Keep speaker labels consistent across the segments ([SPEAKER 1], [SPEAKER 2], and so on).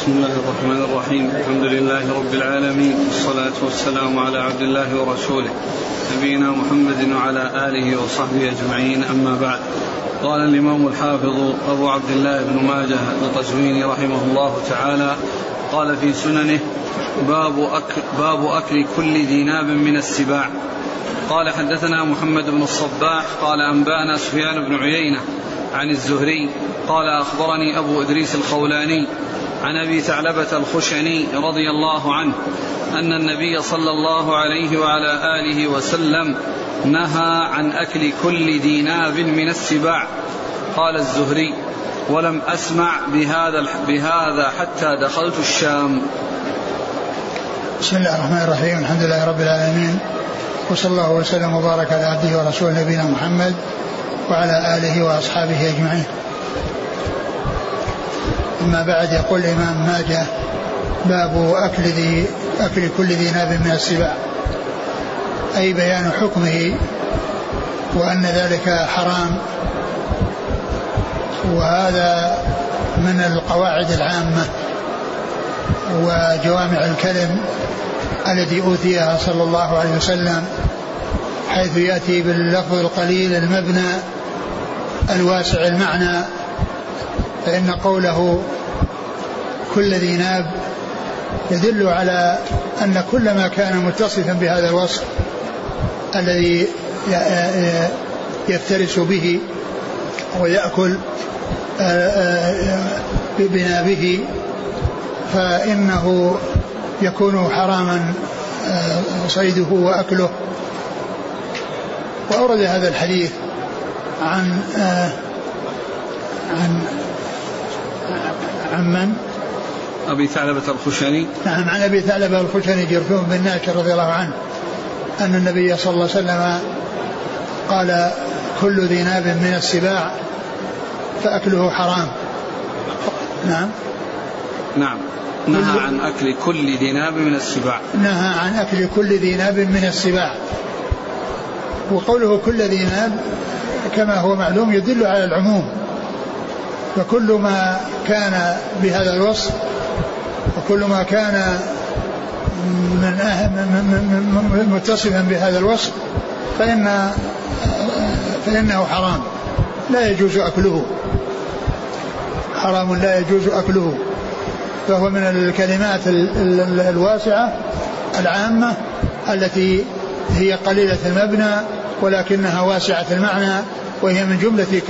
[SPEAKER 1] بسم الله الرحمن الرحيم. الحمد لله رب العالمين. والصلاة والسلام على عبد الله ورسوله. نبينا محمد وعلى آله وصحبه أجمعين. أما بعد. قال الإمام الحافظ أبو عبد الله بن ماجه القزويني رحمه الله تعالى قال في سننه باب أكل, باب أكل كل ذي ناب من السباع قال حدثنا محمد بن الصباح قال أنبأنا سفيان بن عيينة عن الزهري قال أخبرني أبو إدريس الخولاني عن أبي ثعلبة الخشني رضي الله عنه أن النبي صلى الله عليه وعلى آله وسلم نهى عن أكل كل ذي ناب من السباع. قال الزهري ولم أسمع بهذا بهذا حتى دخلت الشام.
[SPEAKER 2] بسم الله الرحمن الرحيم. الحمد لله رب العالمين. وصلى الله وسلم وبارك على عبده ورسوله نبينا محمد وعلى آله وأصحابه أجمعين. أما بعد يقول الإمام ماجه باب أكل ذي أكل كل ذي ناب من السباع. أي بيان حكمه وأن ذلك حرام. وهذا من القواعد العامة وجوامع الكلم التي أوتيها صلى الله عليه وسلم حيث يأتي باللفظ القليل المبنى الواسع المعنى فإن قوله كل ذي ناب يدل على أن كل ما كان متصفا بهذا الوصف الذي يفترس به ويأكل بنابه فإنه يكون حراما صيده وأكله. وأورد هذا الحديث عن عن عن من؟
[SPEAKER 1] أبي ثعلبة الخشني.
[SPEAKER 2] نعم عن أبي ثعلبة الخشني جرثوم بن ناشر رضي الله عنه أن النبي صلى الله عليه وسلم قال كل ذي ناب من السباع فأكله حرام.
[SPEAKER 1] نعم. نعم. نهى عن أكل كل ذي ناب من السباع.
[SPEAKER 2] نهى عن أكل كل ذي ناب من السباع. وقوله كل ذي ناب كما هو معلوم يدل على العموم. فكل ما كان بهذا الوصف وكل ما كان من, أه- من متصفا بهذا الوصف فإن فإنه حرام. لا يجوز أكله. حرام لا يجوز أكله. فهو من الكلمات الواسعة العامة التي هي قليلة المبنى ولكنها واسعة المعنى وهي من جملة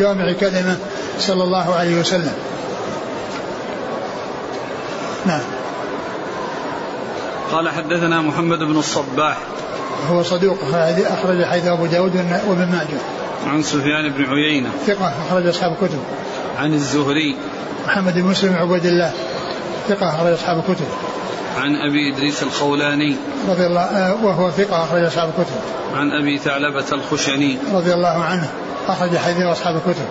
[SPEAKER 2] جوامع كلمة صلى الله عليه وسلم. نعم.
[SPEAKER 1] قال حدثنا محمد بن الصباح.
[SPEAKER 2] هو صدوق أخرج حيث أبو داود وابن ماجه.
[SPEAKER 1] عن سفيان بن عيينة.
[SPEAKER 2] ثقة أخرج أصحاب الكتب.
[SPEAKER 1] عن الزهري.
[SPEAKER 2] محمد بن مسلم عبد الله. ثقة أخرج أصحاب الكتب.
[SPEAKER 1] عن أبي إدريس الخولاني
[SPEAKER 2] رضي الله آه، وهو ثقة أخرج أصحاب الكتب.
[SPEAKER 1] عن أبي ثعلبة الخشني
[SPEAKER 2] رضي الله عنه أخرج حديث أصحاب الكتب.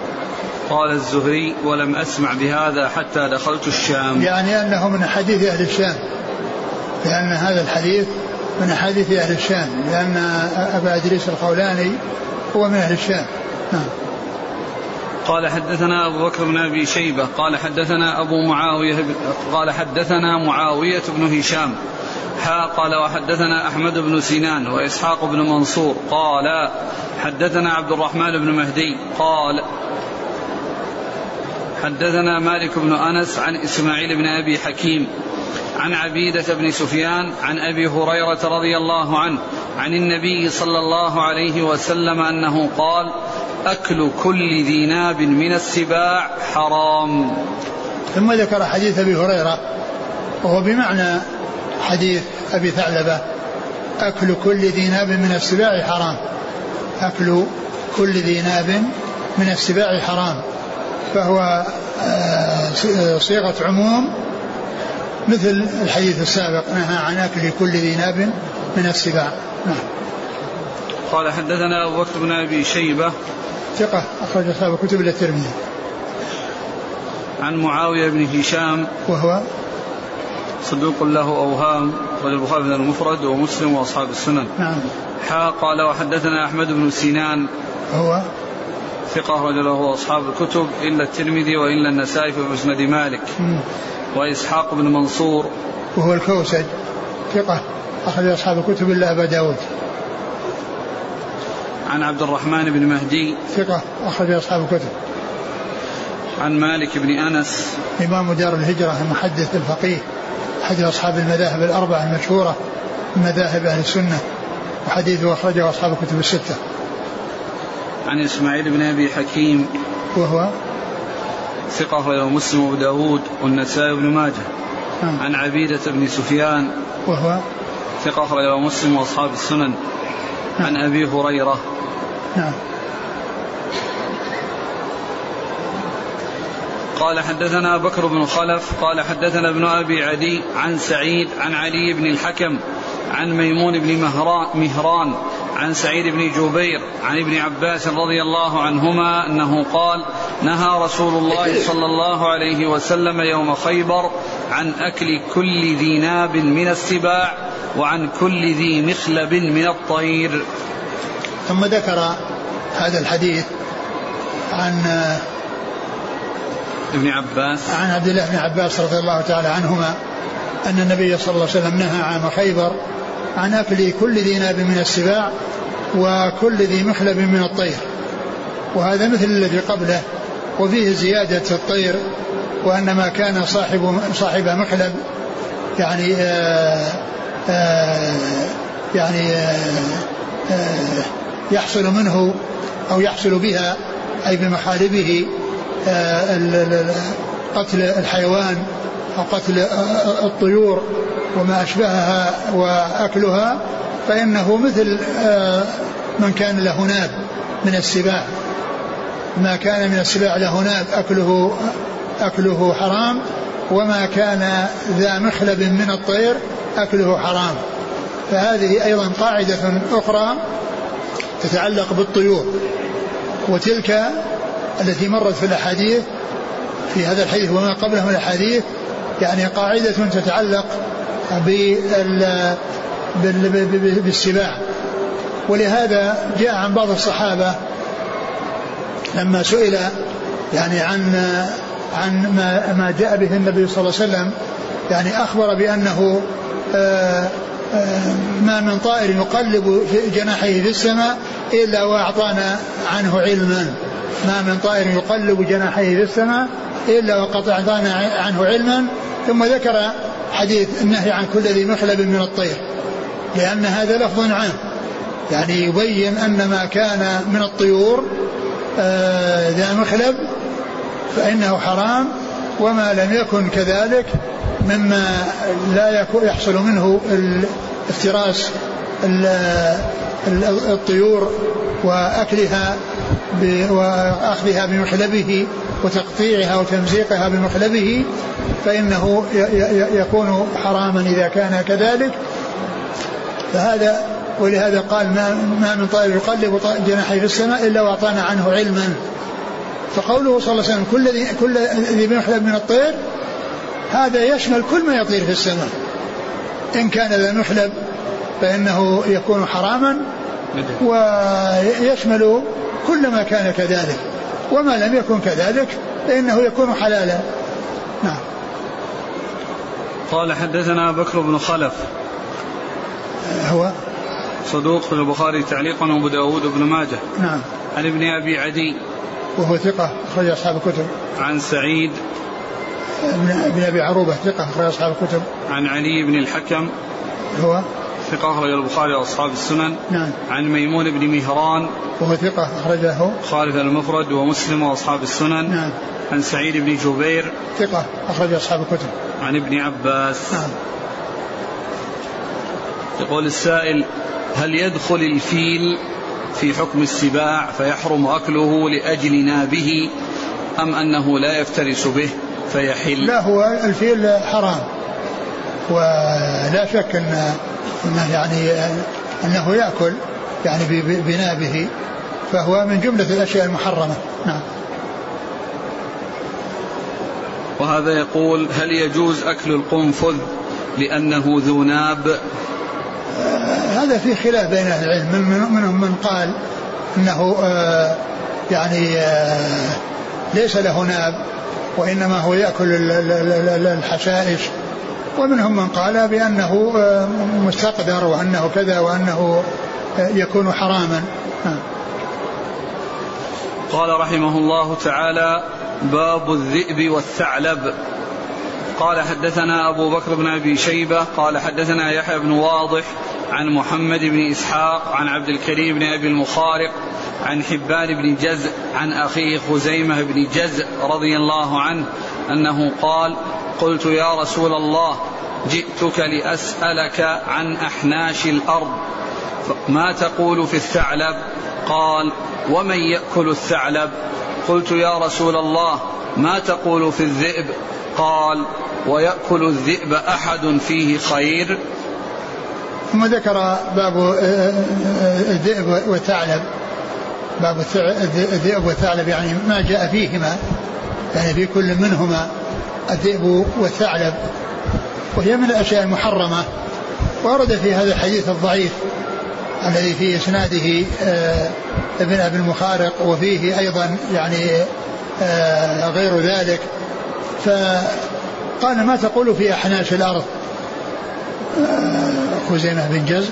[SPEAKER 1] قال الزهري ولم أسمع بهذا حتى دخلت الشام.
[SPEAKER 2] يعني أنه من حديث أهل الشام. لأن هذا الحديث من أحاديث أهل الشام. لأن أبا إدريس الخولاني هو من أهل الشام. نعم.
[SPEAKER 1] قال حدثنا أبو بكر بن أبي شيبة قال حدثنا أبو معاوية قال حدثنا معاوية بن هشام. حا قال وحدثنا أحمد بن سنان وإسحاق بن منصور. قال حدثنا عبد الرحمن بن مهدي. قال حدثنا مالك بن أنس عن إسماعيل بن أبي حكيم. عن عبيدة بن سفيان عن أبي هريرة رضي الله عنه عن النبي صلى الله عليه وسلم أنه قال أكل كل ذي ناب من السباع حرام.
[SPEAKER 2] ثم ذكر حديث أبي هريرة وهو بمعنى حديث أبي ثعلبة أكل كل ذي ناب من السباع حرام. أكل كل ذي ناب من السباع حرام. فهو آه، صيغة عموم مثل الحديث السابق نهى عن أكل كل ذي ناب من السباع. نعم.
[SPEAKER 1] قال حدثنا أبو بكر بن أبي شيبة
[SPEAKER 2] ثقة أخرج أصحاب الكتب إلى الترمذي.
[SPEAKER 1] عن معاوية بن هشام.
[SPEAKER 2] وهو؟
[SPEAKER 1] صدوق له أوهام رجل البخاري المفرد ومسلم وأصحاب السنن.
[SPEAKER 2] نعم.
[SPEAKER 1] حا قال وحدثنا أحمد بن سينان.
[SPEAKER 2] هو
[SPEAKER 1] ثقة رجله أصحاب الكتب إلا الترمذي وإلا النسائي في مسند مالك. وإسحاق بن منصور.
[SPEAKER 2] وهو الكوسج ثقة أخرج أصحاب الكتب إلا أبا داود.
[SPEAKER 1] عن عبد الرحمن بن مهدي.
[SPEAKER 2] ثقة أخرج أصحاب الكتب.
[SPEAKER 1] عن مالك بن أنس.
[SPEAKER 2] إمام دار الهجرة المحدث الفقيه أحد أصحاب المذاهب الأربعة المشهورة من مذاهب أهل السنة وحديثه أخرجه أصحاب الكتب الستة.
[SPEAKER 1] عن إسماعيل بن أبي حكيم.
[SPEAKER 2] وهو؟
[SPEAKER 1] ثقة أخرجه مسلم وأبو داود والنسائي بن ماجه.
[SPEAKER 2] نعم.
[SPEAKER 1] عن عبيدة بن سفيان.
[SPEAKER 2] وهو؟
[SPEAKER 1] ثقة أخرجه مسلم وأصحاب السنن. عن أبي هريرة.
[SPEAKER 2] نعم.
[SPEAKER 1] قال حدثنا بكر بن خلف قال حدثنا ابن أبي عدي عن سعيد عن علي بن الحكم عن ميمون بن مهران, عن سعيد بن جبير عن ابن عباس رضي الله عنهما أنه قال نهى رسول الله صلى الله عليه وسلم يوم خيبر عن أكل كل ذي ناب من السباع وعن كل ذي مخلب من الطير.
[SPEAKER 2] ثم ذكر هذا الحديث عن
[SPEAKER 1] ابن عباس.
[SPEAKER 2] عن عبد الله بن عباس رضي الله تعالى عنهما أن النبي صلى الله عليه وسلم نهى عام خيبر عن أكل كل ذي ناب من السباع وكل ذي مخلب من الطير. وهذا مثل الذي قبله وفيه زيادة الطير وأن ما كان صاحب صاحب مخلب يعني آآ آآ يعني آآ يحصل منه أو يحصل بها أي بمخالبه قتل الحيوان أو قتل الطيور وما أشبهها وأكلها فإنه مثل من كان له ناب من السباع. ما كان من السباع له ناب أكله أكله حرام وما كان ذا مخلب من الطير أكله حرام. فهذه أيضا قاعدة أخرى تتعلق بالطيور وتلك التي مرت في الأحاديث في هذا الحديث وما قبله من الأحاديث يعني قاعدة تتعلق بالسباع. ولهذا جاء عن بعض الصحابة لما سئل يعني عن عن ما ما جاء به النبي صلى الله عليه وسلم يعني أخبر بأنه ما من طائر يقلب جناحيه في السماء إلا وأعطانا عنه علما. ما من طائر يقلب جناحيه في السماء إلا وقد أعطانا عنه علما. ثم ذكر حديث النهي عن كل ذي مخلب من الطير لأن هذا لفظ عام. يعني يبين أن ما كان من الطيور آه، ذا مخلب فإنه حرام وما لم يكن كذلك مما لا يحصل منه افتراس الطيور وأكلها وأخذها بمخلبه وتقطيعها وتمزيقها بمخلبه فإنه يكون حراما إذا كان كذلك. فهذا ولهذا قال ما, ما من طائر يقلب جناحيه في السماء إلا وأعطانا عنه علما. فقوله صلى الله عليه وسلم كل ذي كل ذي مخلب من الطير هذا يشمل كل ما يطير في السماء. إن كان ذا مخلب فإنه يكون حراما ويشمل كل ما كان كذلك. وما لم يكن كذلك فإنه يكون حلالا. نعم.
[SPEAKER 1] قال حدثنا بكر بن خلف.
[SPEAKER 2] هو؟
[SPEAKER 1] صدوق في البخاري تعليقا وابو داود بن ماجه.
[SPEAKER 2] نعم.
[SPEAKER 1] عن ابن أبي عدي.
[SPEAKER 2] وهو ثقة أخرج أصحاب الكتب.
[SPEAKER 1] عن سعيد
[SPEAKER 2] ابن أبي عروبة ثقة أخرج أصحاب الكتب.
[SPEAKER 1] عن علي بن الحكم.
[SPEAKER 2] هو؟
[SPEAKER 1] ثقة أخرج البخاري وأصحاب السنن.
[SPEAKER 2] نعم.
[SPEAKER 1] عن ميمون بن مهران.
[SPEAKER 2] وهو ثقة أخرجه.
[SPEAKER 1] خالد المفرد ومسلم وأصحاب السنن.
[SPEAKER 2] نعم.
[SPEAKER 1] عن سعيد بن جبير.
[SPEAKER 2] ثقة أخرج أصحاب الكتب.
[SPEAKER 1] عن ابن عباس.
[SPEAKER 2] نعم.
[SPEAKER 1] يقول السائل هل يدخل الفيل في حكم السباع فيحرم أكله لأجل نابه أم أنه لا يفترس به؟ فيحل.
[SPEAKER 2] لا هو الفيل حرام. ولا شك أن أنه يعني أنه يأكل يعني بنابه فهو من جملة الأشياء المحرمة. نعم.
[SPEAKER 1] وهذا يقول هل يجوز أكل القنفذ لأنه ذو ناب؟
[SPEAKER 2] آه هذا في خلاف بين أهل العلم. من منهم من قال أنه آه يعني آه ليس له ناب. وإنما هو يأكل الحشائش. ومنهم من قال بأنه آه، مستقدر وأنه كذا وأنه آه، يكون حراما.
[SPEAKER 1] قال رحمه الله تعالى باب الذئب والثعلب. قال حدثنا أبو بكر بن أبي شيبة قال حدثنا يحيى بن واضح عن محمد بن إسحاق عن عبد الكريم بن أبي المخارق عن حبان بن جزء عن أخيه خزيمة بن جزء رضي الله عنه أنه قال قلت يا رسول الله جئتك لأسألك عن أحناش الأرض ما تقول في الثعلب؟ قال ومن يأكل الثعلب؟ قلت يا رسول الله ما تقول في الذئب؟ قال ويأكل الذئب أحد فيه خير.
[SPEAKER 2] ثم ذكر باب آه، آه، آه، الذئب والثعلب. باب الذئب والثعلب يعني ما جاء فيهما يعني في كل منهما الذئب والثعلب. وهي من الأشياء المحرمة. ورد في هذا الحديث الضعيف الذي في إسناده ابن أبي المخارق وفيه أيضا يعني غير ذلك. فقال ما تقول في أحناش الأرض؟ خزيمة بن جزء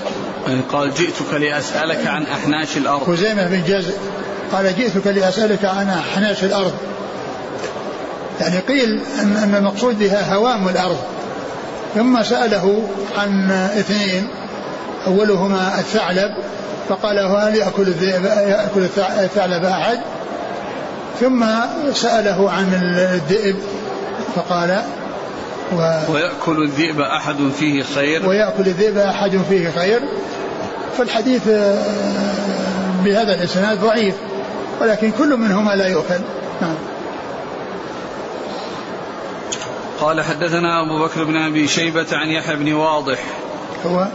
[SPEAKER 1] قال جئتك لأسألك عن أحناش الأرض.
[SPEAKER 2] خزيمة بن جزء قال جئتك لأسألك عن أحناش الأرض. يعني قيل أن, أن المقصود بها هوام الأرض. ثم سأله عن اثنين أولهما الثعلب فقال هل يأكل الذئب يأكل الثعلب أحد؟ ثم سأله عن الذئب فقال
[SPEAKER 1] و ويأكل الذئب أحد فيه خير؟
[SPEAKER 2] ويأكل الذئب أحد فيه خير. فالحديث آه، بهذا الإسناد ضعيف ولكن كل منهما لا يؤكل. نعم.
[SPEAKER 1] قال حدثنا أبو بكر بن أبي شيبة عن يحيى بن واضح.
[SPEAKER 2] هو؟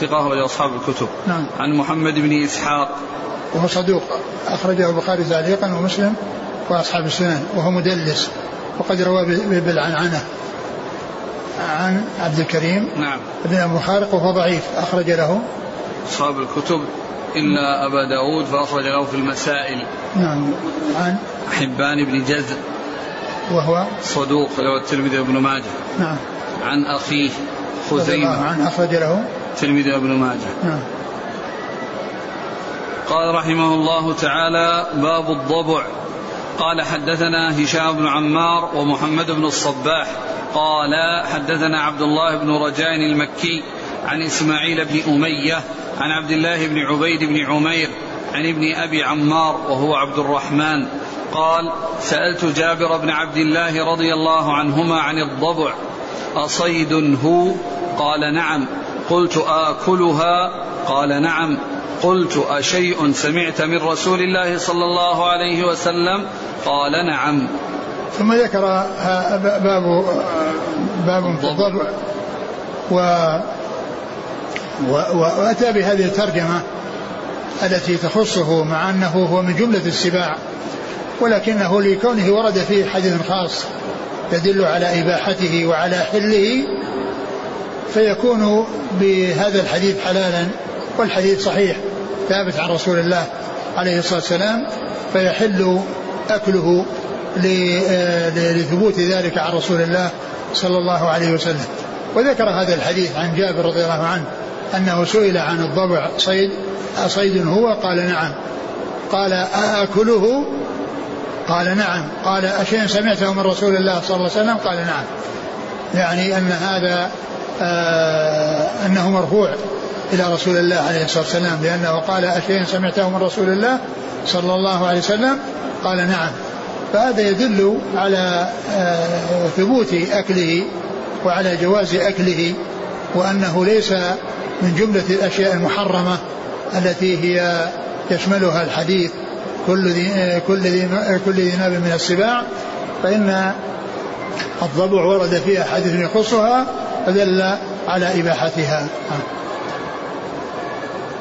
[SPEAKER 1] ثقة لأصحاب الكتب.
[SPEAKER 2] نعم.
[SPEAKER 1] عن محمد بن إسحاق.
[SPEAKER 2] وهو صدوق أخرجه البخاري تعليقا ومسلم وأصحاب السنن وهو مدلس. وقد روى بالعنعنة عن عبد الكريم
[SPEAKER 1] نعم.
[SPEAKER 2] ابن أبو خارق وهو ضعيف. أخرج له.
[SPEAKER 1] أصحاب الكتب. إلا أبا داود فأخرج له في المسائل.
[SPEAKER 2] نعم. عن
[SPEAKER 1] حبان بن جزء
[SPEAKER 2] وهو
[SPEAKER 1] صدوق له الترمذي وابن ماجه.
[SPEAKER 2] نعم.
[SPEAKER 1] عن أخيه خزيمة.
[SPEAKER 2] عن أخرج له.
[SPEAKER 1] الترمذي وابن ماجه.
[SPEAKER 2] نعم.
[SPEAKER 1] قال رحمه الله تعالى باب الضبع. قال حدثنا هشام بن عمار ومحمد بن الصباح. قال حدثنا عبد الله بن رجاء المكي عن إسماعيل بن أمية عن عبد الله بن عبيد بن عمير عن ابن أبي عمار وهو عبد الرحمن. قال سألت جابر بن عبد الله رضي الله عنهما عن الضبع. أصيد هو؟ قال نعم. قلت آكلها؟ قال نعم. قلت أشيء سمعت من رسول الله صلى الله عليه وسلم؟ قال نعم.
[SPEAKER 2] ثم ذكر باب باب الضبع و وأتى بهذه الترجمة التي تخصه مع أنه هو من جملة السباع ولكنه لكونه ورد فيه حديث خاص يدل على إباحته وعلى حله فيكون بهذا الحديث حلالا والحديث صحيح ثابت عن رسول الله عليه الصلاة والسلام فيحل أكله لثبوت ذلك عن رسول الله صلى الله عليه وسلم. وذكر هذا الحديث عن جابر رضي الله عنه أنه سئل عن الضبع صيد أصيد هو؟ قال نعم. قال أأكله؟ قال نعم. قال أشيء سمعته من رسول الله صلى الله عليه وسلم؟ قال نعم. يعني أن هذا آه أنه مرفوع إلى رسول الله عليه الصلاة والسلام لأنه قال أشيء سمعته من رسول الله صلى الله عليه وسلم؟ قال نعم. فهذا يدل على آه، ثبوت أكله وعلى جواز أكله وأنه ليس من جملة الأشياء المحرمة التي هي يشملها الحديث كل ذي آه، كل ذي كل ذي ناب من السباع. فإن الضبع ورد فيها حديث يخصها فدل على إباحتها.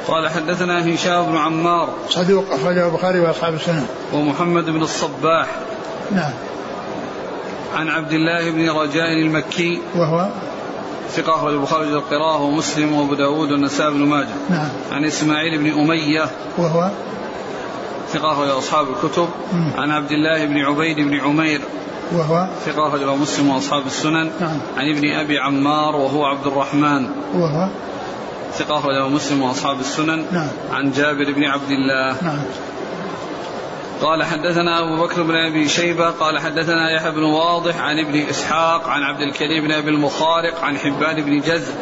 [SPEAKER 1] قال حدثنا هشام بن عمار.
[SPEAKER 2] صدوق أخرجه البخاري وأصحاب السنة.
[SPEAKER 1] ومحمد بن الصباح.
[SPEAKER 2] نعم.
[SPEAKER 1] عن عبد الله بن رجاء المكي.
[SPEAKER 2] وهو؟
[SPEAKER 1] ثقة أخرج البخاري القراءة ومسلم وأبو داود والنسائي بن ماجه.
[SPEAKER 2] نعم.
[SPEAKER 1] عن إسماعيل بن أمية.
[SPEAKER 2] وهو؟
[SPEAKER 1] ثقة أخرج أصحاب الكتب.
[SPEAKER 2] مم.
[SPEAKER 1] عن عبد الله بن عبيد بن عمير.
[SPEAKER 2] وهو
[SPEAKER 1] ثقة أخرجه مسلم وأصحاب السنن.
[SPEAKER 2] نعم.
[SPEAKER 1] عن ابن أبي عمار وهو عبد الرحمن.
[SPEAKER 2] وهو
[SPEAKER 1] ثقة أخرجه مسلم وأصحاب السنن.
[SPEAKER 2] نعم.
[SPEAKER 1] عن جابر بن عبد الله.
[SPEAKER 2] نعم.
[SPEAKER 1] قال حدثنا أبو بكر بن أبي شيبة. قال حدثنا يحيى بن واضح عن ابن إسحاق عن عبد الكريم بن أبي المخارق عن حبان بن جزء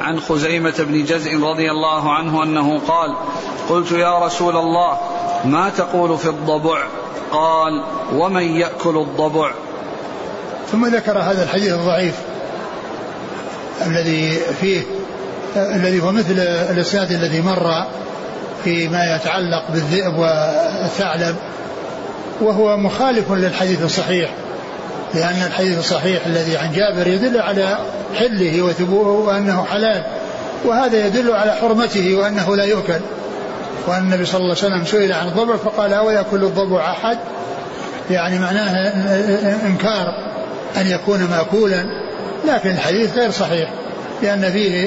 [SPEAKER 1] عن خزيمة بن جزء رضي الله عنه أنه قال قلت يا رسول الله ما تقول في الضبع؟ قال ومن يأكل الضبع؟
[SPEAKER 2] ثم ذكر هذا الحديث الضعيف الذي فيه الذي هو مثل الأسناد الذي مر فيما يتعلق بالذئب والثعلب وهو مخالف للحديث الصحيح لأن الحديث الصحيح الذي عن جابر يدل على حله وثبوته وأنه حلال وهذا يدل على حرمته وأنه لا يؤكل. وأن النبي صلى الله عليه وسلم سئل عن الضبع فقال أو يأكل الضبع أحد؟ يعني معناه إنكار. أن يكون مأكولا لكن الحديث غير صحيح لأن فيه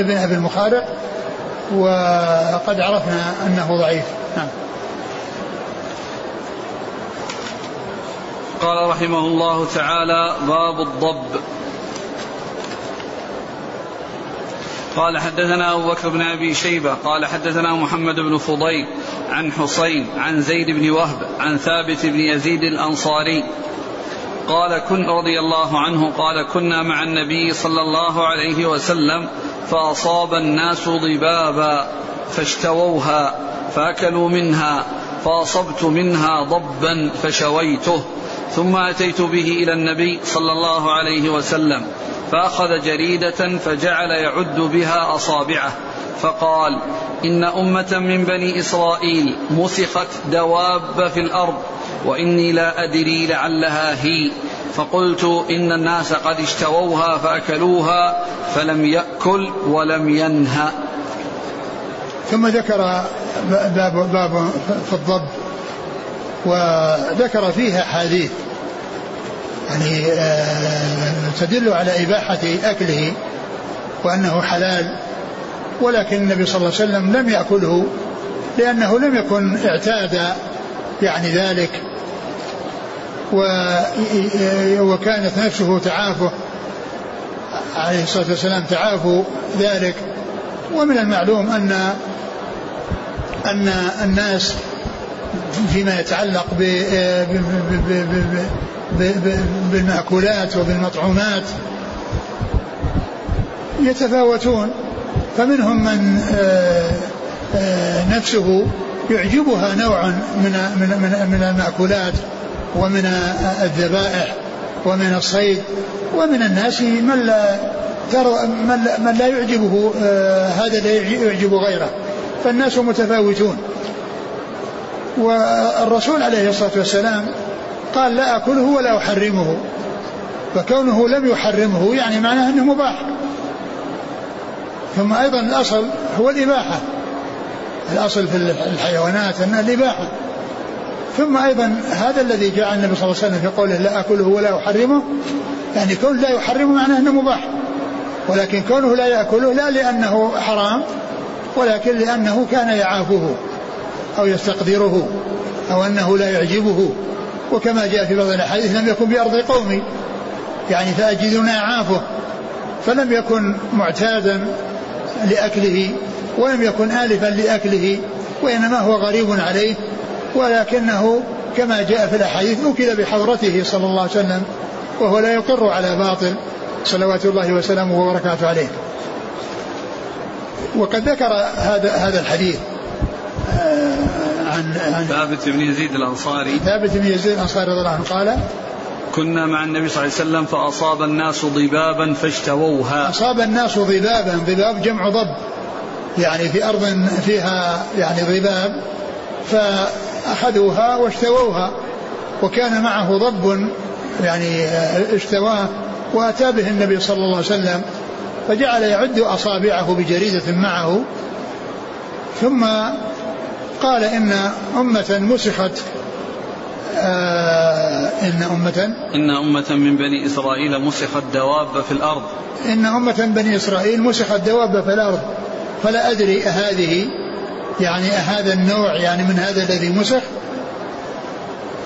[SPEAKER 2] ابن أبي المخارق وقد عرفنا أنه ضعيف. نعم.
[SPEAKER 1] قال رحمه الله تعالى باب الضب. قال حدثنا أبو بكر بن أبي شيبة. قال حدثنا محمد بن فضيل عن حسين عن زيد بن وهب عن ثابت بن يزيد الأنصاري. قال كن رضي الله عنه قال كنا مع النبي صلى الله عليه وسلم فأصاب الناس ضبابا فاشتووها فأكلوا منها فأصبت منها ضبا فشويته ثم أتيت به إلى النبي صلى الله عليه وسلم فأخذ جريدة فجعل يعد بها أصابعه فقال إن أمة من بني إسرائيل مسخت دواب في الأرض وإني لا أدري لعلها هي. فقلت إن الناس قد اشتووها فأكلوها فلم يأكل ولم ينهى
[SPEAKER 2] ثم ذكر باب, باب في الضب وذكر فيها حديث يعني آه، تدل على إباحة أكله وأنه حلال ولكن النبي صلى الله عليه وسلم لم يأكله لأنه لم يكن اعتاد يعني ذلك. وكانت نفسه تعافه. عليه الصلاة والسلام تعافوا ذلك. ومن المعلوم أن أن الناس فيما يتعلق بالمأكولات وبالمطعومات يتفاوتون. فمنهم من آه، آه، نفسه يعجبها نوع من من من, من المأكولات. ومن الذبائح ومن الصيد ومن الناس من لا من لا يعجبه آه، هذا لا يعجب غيره. فالناس متفاوتون. والرسول عليه الصلاة والسلام قال لا أكله ولا أحرمه. فكونه لم يحرمه يعني معناه أنه مباح. ثم أيضا الأصل هو الإباحة. الأصل في الحيوانات أنها الإباحة. ثم أيضا هذا الذي جاء النبي صلى الله عليه وسلم في قوله لا أكله ولا أحرمه يعني كون لا يحرمه معناه أنه مباح. ولكن كونه لا يأكله لا لأنه حرام ولكن لأنه كان يعافه أو يستقدره أو أنه لا يعجبه. وكما جاء في بعض الأحاديث لم يكن بأرض قومي يعني فأجدنا أعافه فلم يكن معتادا لأكله ولم يكن آلفا لأكله وإنما هو غريب عليه. ولكنه كما جاء في الأحاديث أكل بحضرته صلى الله عليه وسلم وهو لا يقر على باطل صلوات الله وسلامه وبركاته عليه. وقد ذكر هذا هذا الحديث
[SPEAKER 1] آه، عن عن ثابت بن يزيد الأنصاري.
[SPEAKER 2] ثابت بن يزيد الأنصاري رضي الله عنه قال
[SPEAKER 1] كنا مع النبي صلى الله عليه وسلم فأصاب الناس ضبابا فاشتووها.
[SPEAKER 2] أصاب الناس ضبابا ضباب جمع ضب يعني في أرض فيها يعني ضباب فأخذوها واشتووها وكان معه ضب يعني اشتواه وأتى به النبي صلى الله عليه وسلم فجعل يعد أصابعه بجريدة معه ثم قال إن أمة مسخت آه إن أمة
[SPEAKER 1] إن أمة من بني إسرائيل مسخت دواب في الأرض.
[SPEAKER 2] إن أمة بني إسرائيل مسخت دواب في الأرض فلا أدري أهذه يعني هذا النوع يعني من هذا الذي مسخ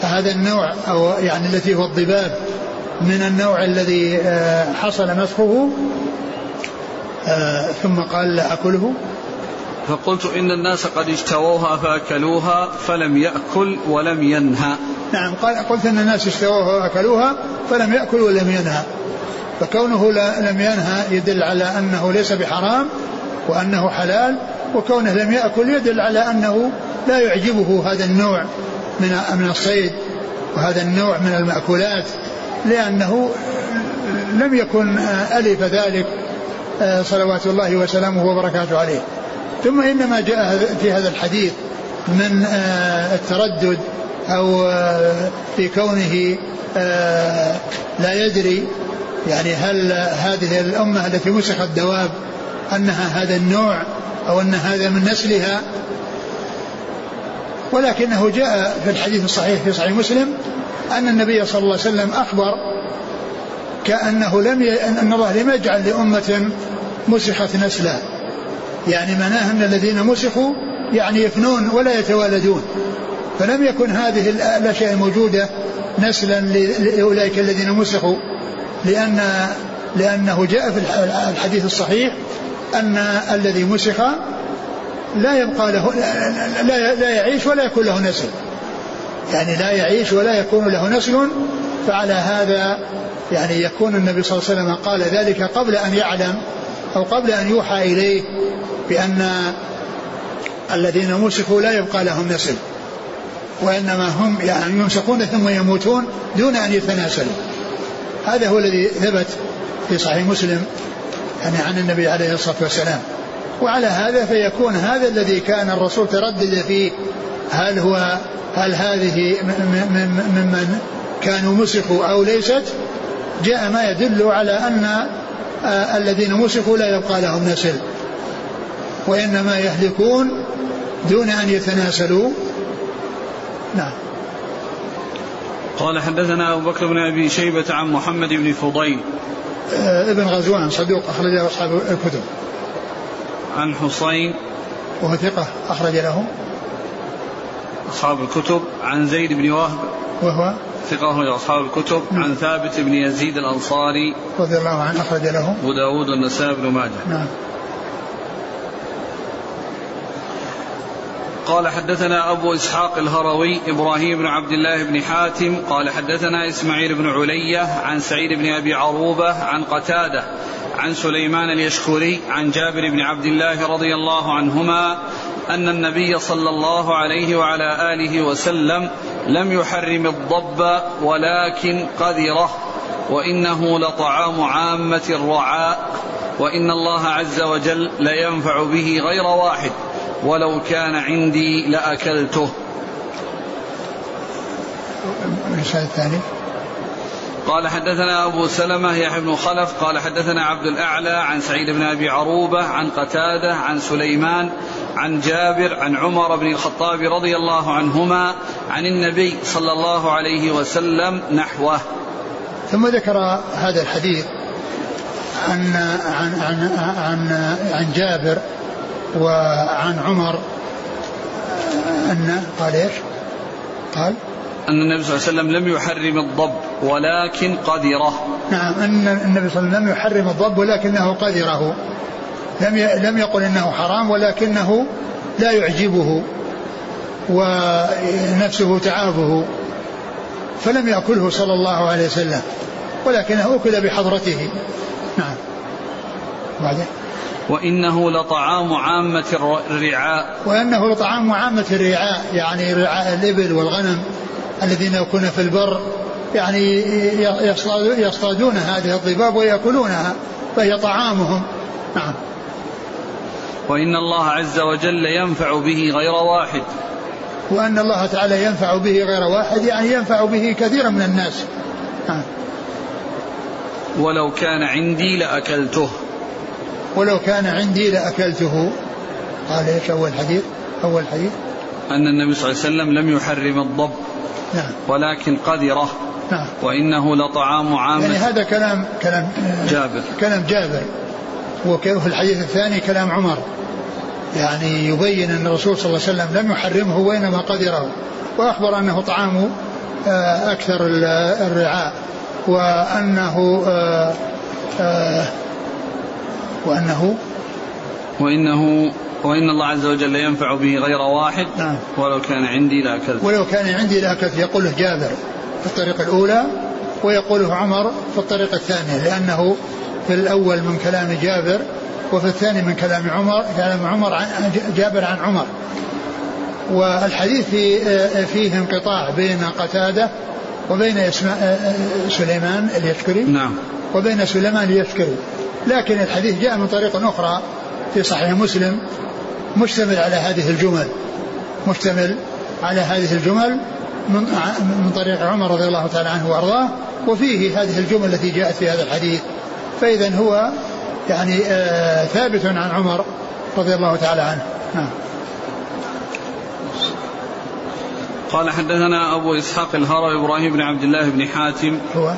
[SPEAKER 2] هذا النوع أو يعني التي هو الضباب من النوع الذي آه، حصل مسخه آه، ثم قال لا أكله.
[SPEAKER 1] فقلت إن الناس قد اشتووها فأكلوها فلم يأكل ولم ينهى.
[SPEAKER 2] نعم قال قلت أن الناس اشتووها وأكلوها فلم يأكل ولم ينهى. فكونه لم ينهى يدل على أنه ليس بحرام وأنه حلال وكونه لم يأكل يدل على أنه لا يعجبه هذا النوع من من الصيد وهذا النوع من المأكولات لأنه لم يكن ألف ذلك صلوات الله وسلامه وبركاته عليه. ثم إنما جاء في هذا الحديث من التردد أو في كونه لا يدري يعني هل هذه الأمة التي مسخت دواب أنها هذا النوع أو أن هذا من نسلها. ولكنه جاء في الحديث الصحيح في صحيح مسلم أن النبي صلى الله عليه وسلم أخبر كأنه لم ي... أن الله لم يجعل لأمة مسخت نسلا يعني معناه أن الذين مسخوا يعني يفنون ولا يتوالدون. فلم يكن هذه الأشياء الموجودة نسلا لأولئك الذين مسخوا. لأن لأنه جاء في الحديث الصحيح أن الذي مسخ لا يبقى له لا, لا يعيش ولا يكون له نسل. يعني لا يعيش ولا يكون له نسل فعلى هذا يعني يكون النبي صلى الله عليه وسلم قال ذلك قبل أن يعلم أو قبل أن يوحى إليه بأن الذين مسكوا لا يبقى لهم نسل. وإنما هم يعني يمسكون ثم يموتون دون أن يتناسلوا. هذا هو الذي ثبت في صحيح مسلم. يعني عن النبي عليه الصلاة والسلام. وعلى هذا فيكون هذا الذي كان الرسول تردد فيه هل هو هل هذه ممن كانوا مسخوا أو ليست؟ جاء ما يدل على أن الذين مسخوا لا يبقى لهم نسل. وإنما يهلكون دون أن يتناسلوا. نعم.
[SPEAKER 1] قال حدثنا أبو بكر بن أبي شيبة عن محمد بن فضيل.
[SPEAKER 2] ابن غزوان صدوق أخرج له أصحاب الكتب.
[SPEAKER 1] عن حسين.
[SPEAKER 2] وهو ثقة أخرج له
[SPEAKER 1] أصحاب الكتب. عن زيد بن وهب.
[SPEAKER 2] وهو
[SPEAKER 1] ثقة أخرج أصحاب الكتب. نعم. عن ثابت بن يزيد الأنصاري.
[SPEAKER 2] رضي الله عنه أخرج له
[SPEAKER 1] أبو داود والنسائي بن ماجه.
[SPEAKER 2] نعم.
[SPEAKER 1] قال حدثنا أبو إسحاق الهروي إبراهيم بن عبد الله بن حاتم قال حدثنا إسماعيل بن علية عن سعيد بن أبي عروبة عن قتادة عن سليمان اليشكري عن جابر بن عبد الله رضي الله عنهما أن النبي صلى الله عليه وعلى آله وسلم لم يحرم الضب ولكن قذره وإنه لطعام عامة الرعاء وإن الله عز وجل لينفع به غير واحد. ولو كان عندي لأكلته.
[SPEAKER 2] الثاني.
[SPEAKER 1] قال حدثنا أبو سلمة يحيى بن خلف قال حدثنا عبد الأعلى عن سعيد بن أبي عروبة عن قتادة عن سليمان عن جابر عن عمر بن الخطاب رضي الله عنهما عن النبي صلى الله عليه وسلم نحوه.
[SPEAKER 2] ثم ذكر هذا الحديث عن عن عن عن, عن جابر وعن عمر أن قال إيش؟ قال
[SPEAKER 1] أن النبي صلى الله عليه وسلم لم يحرم الضب ولكن قدره.
[SPEAKER 2] نعم أن النبي صلى الله عليه وسلم لم يحرم الضب ولكنه قدره. لم لم يقل إنه حرام ولكنه لا يعجبه ونفسه تعابه. فلم يأكله صلى الله عليه وسلم ولكنه أكل بحضرته. نعم. بعده.
[SPEAKER 1] وإنه لطعام عامة الرعاء.
[SPEAKER 2] وإنه لطعام عامة الرعاء يعني رعاء الإبل والغنم الذين يكون في البر يعني يصطادون هذه الضباب ويأكلونها فهي طعامهم. نعم.
[SPEAKER 1] وإن الله عز وجل ينفع به غير واحد.
[SPEAKER 2] وأن الله تعالى ينفع به غير واحد يعني ينفع به كثيرا من الناس. نعم.
[SPEAKER 1] ولو كان عندي لأكلته.
[SPEAKER 2] ولو كان عندي لأكلته. قال إيش أول حديث؟ أول حديث.
[SPEAKER 1] أن النبي صلى الله عليه وسلم لم يحرم الضب
[SPEAKER 2] نعم.
[SPEAKER 1] ولكن قدره.
[SPEAKER 2] نعم.
[SPEAKER 1] وإنه لطعام عام
[SPEAKER 2] يعني هذا كلام كلام
[SPEAKER 1] جابر.
[SPEAKER 2] كلام جابر. وفي الحديث الثاني كلام عمر. يعني يبين أن الرسول صلى الله عليه وسلم لم يحرمه وإنما قدره. وأخبر أنه طعام آه، أكثر الرعاء. وأنه آه، آه، وأنه
[SPEAKER 1] وإنه وإن الله عز وجل ينفع به غير واحد نعم. ولو كان عندي لأكلت
[SPEAKER 2] ولو كان عندي لأكلت يقوله جابر في الطريقة الأولى ويقوله عمر في الطريقة الثانية لأنه في الأول من كلام جابر وفي الثاني من كلام عمر كلام عمر عن جابر عن عمر. والحديث فيه انقطاع بين قتادة وبين سليمان اليشكري
[SPEAKER 1] نعم.
[SPEAKER 2] وبين سليمان اليشكري. لكن الحديث جاء من طريق أخرى في صحيح مسلم مشتمل على هذه الجمل مشتمل على هذه الجمل من من طريق عمر رضي الله تعالى عنه وأرضاه وفيه هذه الجمل التي جاءت في هذا الحديث. فاذا هو يعني آه ثابت عن عمر رضي الله تعالى عنه. نعم.
[SPEAKER 1] قال حدثنا أبو إسحاق الهروي إبراهيم بن عبد الله بن حاتم
[SPEAKER 2] هو؟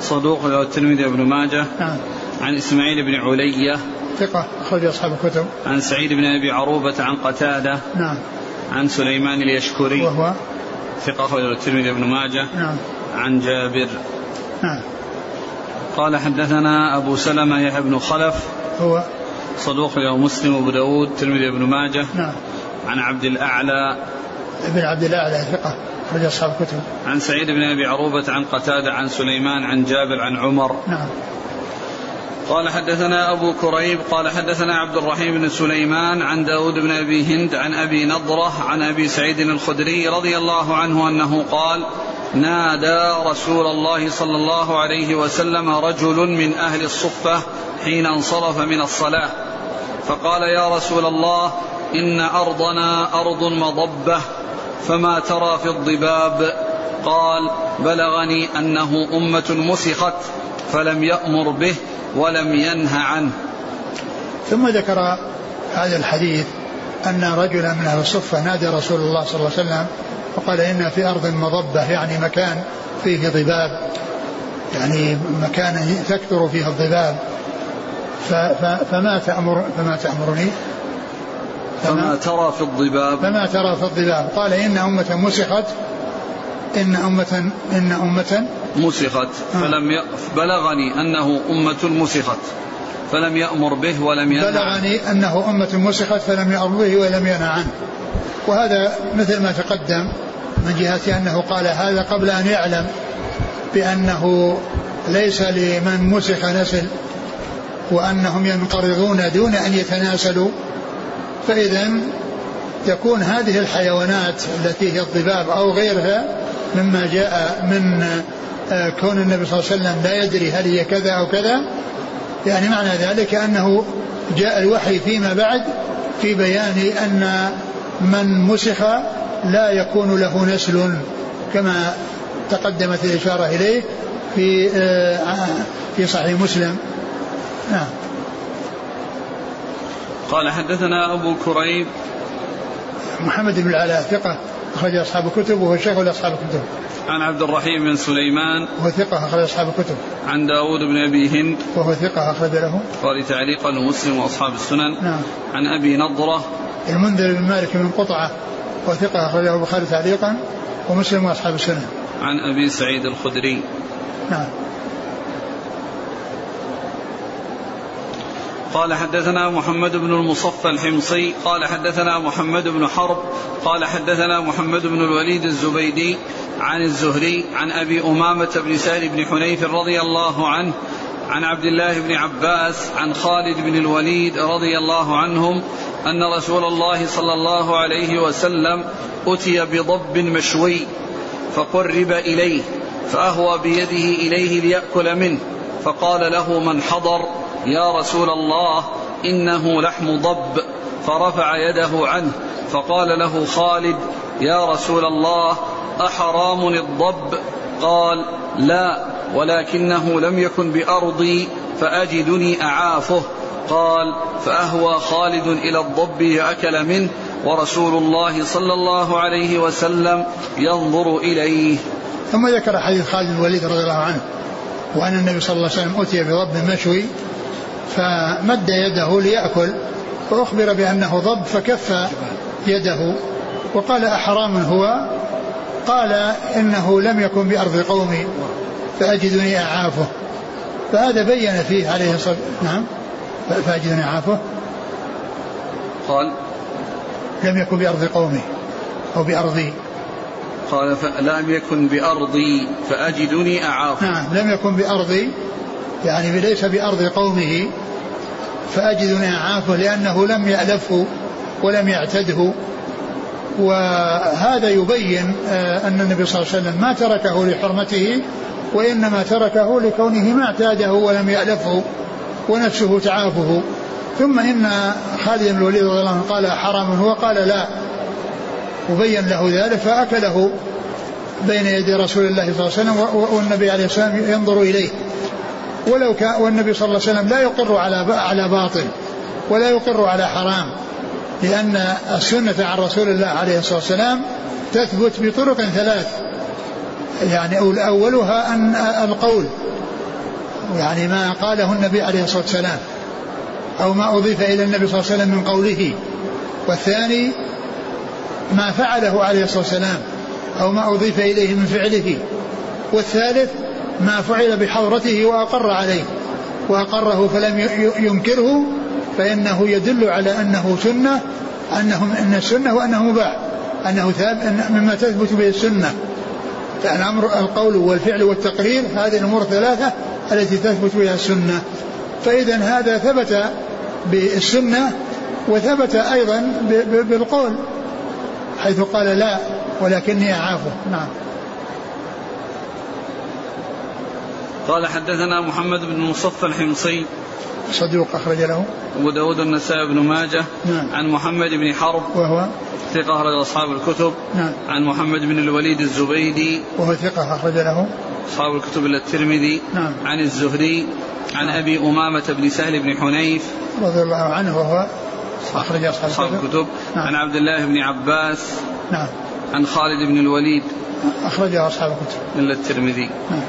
[SPEAKER 1] صدوق الترمذي بن ماجه.
[SPEAKER 2] نعم.
[SPEAKER 1] عن إسماعيل بن علية
[SPEAKER 2] ثقة أخرج أصحاب الكتب.
[SPEAKER 1] عن سعيد بن أبي عروبة عن قتادة
[SPEAKER 2] نعم.
[SPEAKER 1] عن سليمان اليشكري
[SPEAKER 2] وهو؟
[SPEAKER 1] ثقة أخرج الترمذي بن ماجه
[SPEAKER 2] نعم.
[SPEAKER 1] عن جابر.
[SPEAKER 2] نعم.
[SPEAKER 1] قال حدثنا أبو سلمة يحيى بن خلف
[SPEAKER 2] هو؟
[SPEAKER 1] صدوق له مسلم وأبو داود الترمذي بن ماجه
[SPEAKER 2] نعم.
[SPEAKER 1] عن عبد الأعلى.
[SPEAKER 2] ابن عبد الأعلى ثقة أخرج أصحاب الكتب.
[SPEAKER 1] عن سعيد بن أبي عروبة عن قتادة عن سليمان عن جابر عن عمر.
[SPEAKER 2] نعم.
[SPEAKER 1] قال حدثنا أبو كريب قال حدثنا عبد الرحيم بن سليمان عن داود بن أبي هند عن أبي نضرة عن أبي سعيد الخدري رضي الله عنه أنه قال نادى رسول الله صلى الله عليه وسلم رجل من أهل الصفة حين انصرف من الصلاة. فقال يا رسول الله إن أرضنا أرض مضبة فما ترى في الضباب؟ قال بلغني أنه أمة مسخت فلم يأمر به ولم ينه عنه.
[SPEAKER 2] ثم ذكر هذا الحديث أن رجلا من أهل الصفة نادى رسول الله صلى الله عليه وسلم وقال إن في أرض مضبة يعني مكان فيه ضباب يعني مكان تكثر فيه الضباب. فما تأمر فما تأمرني؟
[SPEAKER 1] فما ترى في الضباب.
[SPEAKER 2] فما ترى في الضباب. قال إن أمة مسخت إن أمة إن أمة
[SPEAKER 1] مسخت فلم. بلغني أنه أمة مسخت. فلم يأمر به ولم ينهى.
[SPEAKER 2] بلغني أنه أمة مسخت فلم يأمر به ولم ينهى عنه. وهذا مثل ما تقدم من جهة أنه قال هذا قبل أن يعلم بأنه ليس لمن مسخ نسل وأنهم ينقرضون دون أن يتناسلوا. فإذا تكون هذه الحيوانات التي هي الضباب أو غيرها مما جاء من كون النبي صلى الله عليه وسلم لا يدري هل هي كذا أو كذا يعني معنى ذلك أنه جاء الوحي فيما بعد في بيان أن من مسخ لا يكون له نسل كما تقدمت الإشارة إليه في آه، في صحيح مسلم. نعم.
[SPEAKER 1] قال حدثنا أبو كريب.
[SPEAKER 2] محمد بن العلاء ثقة. أخرج أصحاب الكتب وهو شيخ لأصحاب الكتب.
[SPEAKER 1] عن عبد الرحيم بن سليمان
[SPEAKER 2] وهو ثقة أخرج أصحاب الكتب.
[SPEAKER 1] عن داود بن أبي هند
[SPEAKER 2] وهو ثقة أخرج له.
[SPEAKER 1] قال تعليقا ومسلم وأصحاب السنن.
[SPEAKER 2] نعم.
[SPEAKER 1] عن أبي نضرة
[SPEAKER 2] المنذر بن مالك بن قطعة وثقة أخرجه البخاري تعليقا ومسلم وأصحاب السنن.
[SPEAKER 1] عن أبي سعيد الخدري.
[SPEAKER 2] نعم.
[SPEAKER 1] قال حدثنا محمد بن المصفى الحمصي قال حدثنا محمد بن حرب قال حدثنا محمد بن الوليد الزبيدي عن الزهري عن أبي أمامة بن سهل بن حنيف رضي الله عنه عن عبد الله بن عباس عن خالد بن الوليد رضي الله عنهم أن رسول الله صلى الله عليه وسلم أتي بضب مشوي فقرب إليه فأهوى بيده إليه ليأكل منه فقال له من حضر؟ يا رسول الله إنه لحم ضب. فرفع يده عنه فقال له خالد يا رسول الله أحرام الضب؟ قال لا ولكنه لم يكن بأرضي فأجدني أعافه. قال فأهوى خالد إلى الضب لأكل منه ورسول الله صلى الله عليه وسلم ينظر إليه.
[SPEAKER 2] ثم ذكر حديث خالد بن الوليد رضي الله عنه وأن النبي صلى الله عليه وسلم أتي بضب مشوي فمد يده ليأكل فأخبر بأنه ضب فكف يده وقال أحرام هو؟ قال إنه لم يكن بأرض قومي فأجدني أعافه. فهذا بين فيه عليه الصلاة نعم. فأجدني أعافه.
[SPEAKER 1] قال
[SPEAKER 2] لم يكن بأرض قومي أو بأرضي
[SPEAKER 1] قال لم يكن بأرضي فأجدني أعاف
[SPEAKER 2] نعم. لم يكن بأرضي يعني ليس بأرض قومه فأجدني أعافه لأنه لم يألفه ولم يعتده. وهذا يبين آه، أن النبي صلى الله عليه وسلم ما تركه لحرمته وإنما تركه لكونه ما اعتاده ولم يألفه ونفسه تعافه. ثم إن خالد بن الوليد رضي الله عنه قال حرام هو قال لا. وبين له ذلك فأكله بين يدي رسول الله صلى الله عليه وسلم والنبي عليه الصلاة والسلام ينظر إليه. ولو كان والنبي صلى الله عليه وسلم لا يقر على على باطل ولا يقر على حرام لأن السنة عن رسول الله عليه الصلاة والسلام تثبت بطرق ثلاث. يعني أولها أن القول يعني ما قاله النبي عليه الصلاة والسلام أو ما أضيف إلى النبي صلى الله عليه وسلم من قوله. والثاني ما فعله عليه الصلاة والسلام أو ما أضيف إليه من فعله. والثالث ما فعل بحضرته وأقر عليه. وأقره فلم ينكره فإنه يدل على أنه سنة أنه أن السنة وأنه مباح أنه ثابت مما تثبت به السنة. الأمر القول والفعل والتقرير هذه الأمور الثلاثة التي تثبت بها السنة. فإذا هذا ثبت بالسنة وثبت أيضا بالقول حيث قال لا ولكني أعافه. نعم.
[SPEAKER 1] قال حدثنا محمد بن مصفى الحمصي.
[SPEAKER 2] صدوق أخرج له.
[SPEAKER 1] أبو داود النسائي بن ماجه.
[SPEAKER 2] نعم.
[SPEAKER 1] عن محمد بن حرب.
[SPEAKER 2] وهو؟
[SPEAKER 1] ثقة أخرج أصحاب الكتب.
[SPEAKER 2] نعم.
[SPEAKER 1] عن محمد بن الوليد الزبيدي.
[SPEAKER 2] وهو ثقة أخرج له.
[SPEAKER 1] أصحاب الكتب إلا الترمذي.
[SPEAKER 2] نعم.
[SPEAKER 1] عن الزهري. عن نعم. أبي أمامة بن سهل بن حنيف.
[SPEAKER 2] رضي الله عنه وهو أخرج أصحاب,
[SPEAKER 1] أصحاب الكتب. نعم. عن عبد الله بن عباس.
[SPEAKER 2] نعم.
[SPEAKER 1] عن خالد بن الوليد.
[SPEAKER 2] أخرجه أصحاب الكتب.
[SPEAKER 1] إلا الترمذي. نعم.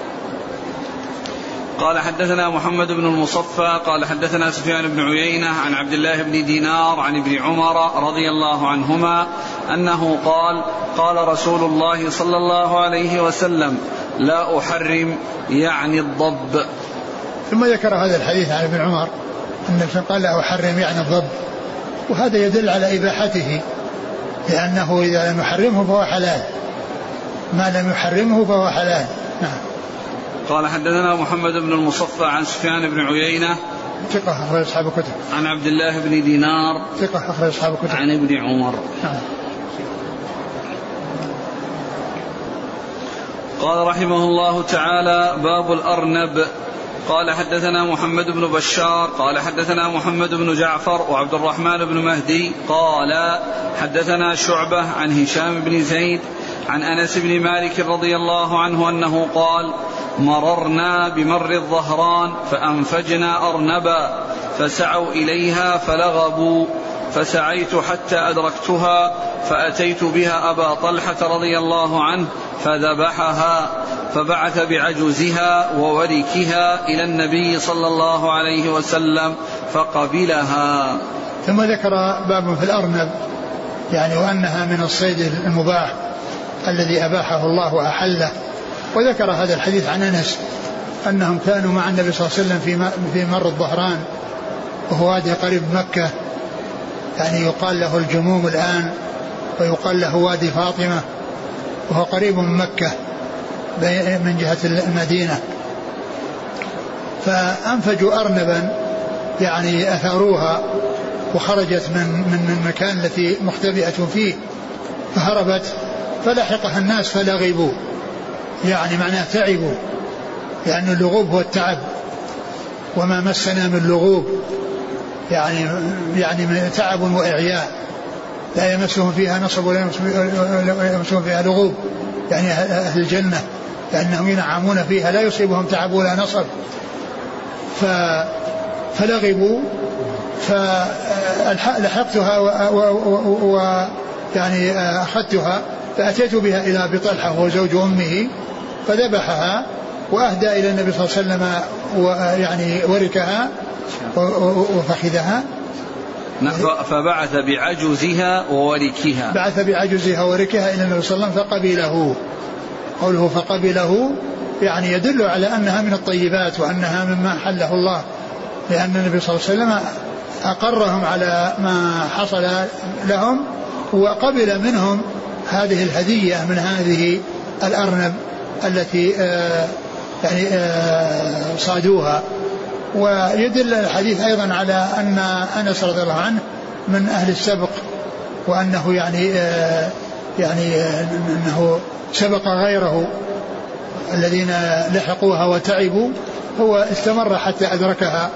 [SPEAKER 1] قال حدثنا محمد بن المصفى قال حدثنا سفيان بن عيينة عن عبد الله بن دينار عن ابن عمر رضي الله عنهما أنه قال قال رسول الله صلى الله عليه وسلم لا أحرم يعني الضب.
[SPEAKER 2] ثم ذكر هذا الحديث عن ابن عمر أن قال لا أحرم يعني الضب. وهذا يدل على إباحته لأنه إذا لم يحرمه فهو حلال. ما لم يحرمه فهو حلال. نعم.
[SPEAKER 1] قال حدثنا محمد بن المصفى عن سفيان بن عيينة
[SPEAKER 2] ثقة أخرج أصحاب الكتب.
[SPEAKER 1] عن عبد الله بن دينار
[SPEAKER 2] ثقة أخرج أصحاب الكتب.
[SPEAKER 1] عن ابن عمر. نعم. قال رحمه الله تعالى باب الأرنب. قال حدثنا محمد بن بشار قال حدثنا محمد بن جعفر وعبد الرحمن بن مهدي قال حدثنا شعبة عن هشام بن زيد عن أنس بن مالك رضي الله عنه أنه قال مررنا بمر الظهران فأنفجنا أرنبا فسعوا إليها فلغبوا فسعيت حتى أدركتها فأتيت بها أبا طلحة رضي الله عنه فذبحها فبعث بعجوزها ووركها إلى النبي صلى الله عليه وسلم فقبلها.
[SPEAKER 2] ثم ذكر باب في الأرنب يعني وأنها من الصيد المباح. الذي أباحه الله وأحله. وذكر هذا الحديث عن أنس أنهم كانوا مع النبي صلى الله عليه وسلم في في مر الظهران وهو وادي قريب مكة. يعني يقال له الجموم الآن ويقال له وادي فاطمة وهو قريب من مكة من جهة المدينة. فأنفجوا أرنبا يعني أثاروها وخرجت من من المكان التي مختبئة فيه فهربت فلحقها الناس فلغبوا يعني معناه تعبوا لأن اللغوب هو التعب. وما مسنا من لغوب يعني يعني تعب وإعياء. لا يمسهم فيها نصب ولا يمسهم فيها لغوب. يعني أهل الجنة لأنهم ينعمون فيها لا يصيبهم تعب ولا نصب. ف فلغبوا فلحقتها ويعني أخذتها. فأتيت بها إلى أبي طلحة وهو زوج أمه فذبحها وأهدى إلى النبي صلى الله عليه وسلم ويعني وركها وفخذها.
[SPEAKER 1] نعم، فبعث بعجزها ووركها.
[SPEAKER 2] بعث بعجزها ووركها إلى النبي صلى الله عليه وسلم فقبله. قوله فقبله يعني يدل على أنها من الطيبات وأنها مما حله الله لأن النبي صلى الله عليه وسلم أقرهم على ما حصل لهم وقبل منهم هذه الهدية من هذه الأرنب التي آه يعني آه صادوها. ويدل الحديث أيضا على أن أنس رضي الله عنه من أهل السبق وأنه يعني آه يعني أنه سبق غيره. الذين لحقوها وتعبوا هو استمر حتى أدركها.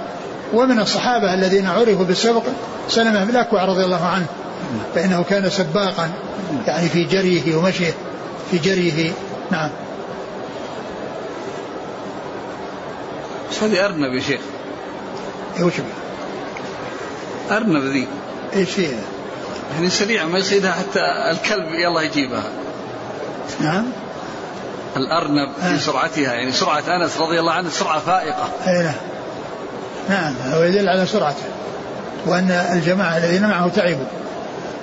[SPEAKER 2] ومن الصحابة الذين عرفوا بالسبق سلمة بن الأكوع رضي الله عنه. فإنه كان سباقا يعني في جريه ومشيه في جريه. نعم.
[SPEAKER 1] بس هذه أرنب يا شيخ.
[SPEAKER 2] وش
[SPEAKER 1] أرنب ذي.
[SPEAKER 2] إيش هي؟
[SPEAKER 1] يعني سريعة ما يصيدها حتى الكلب يلا يجيبها.
[SPEAKER 2] نعم.
[SPEAKER 1] الأرنب في سرعتها يعني سرعة أنس رضي الله عنه سرعة فائقة.
[SPEAKER 2] اي نعم. نعم هو يدل على سرعته وأن الجماعة الذين معه تعبوا.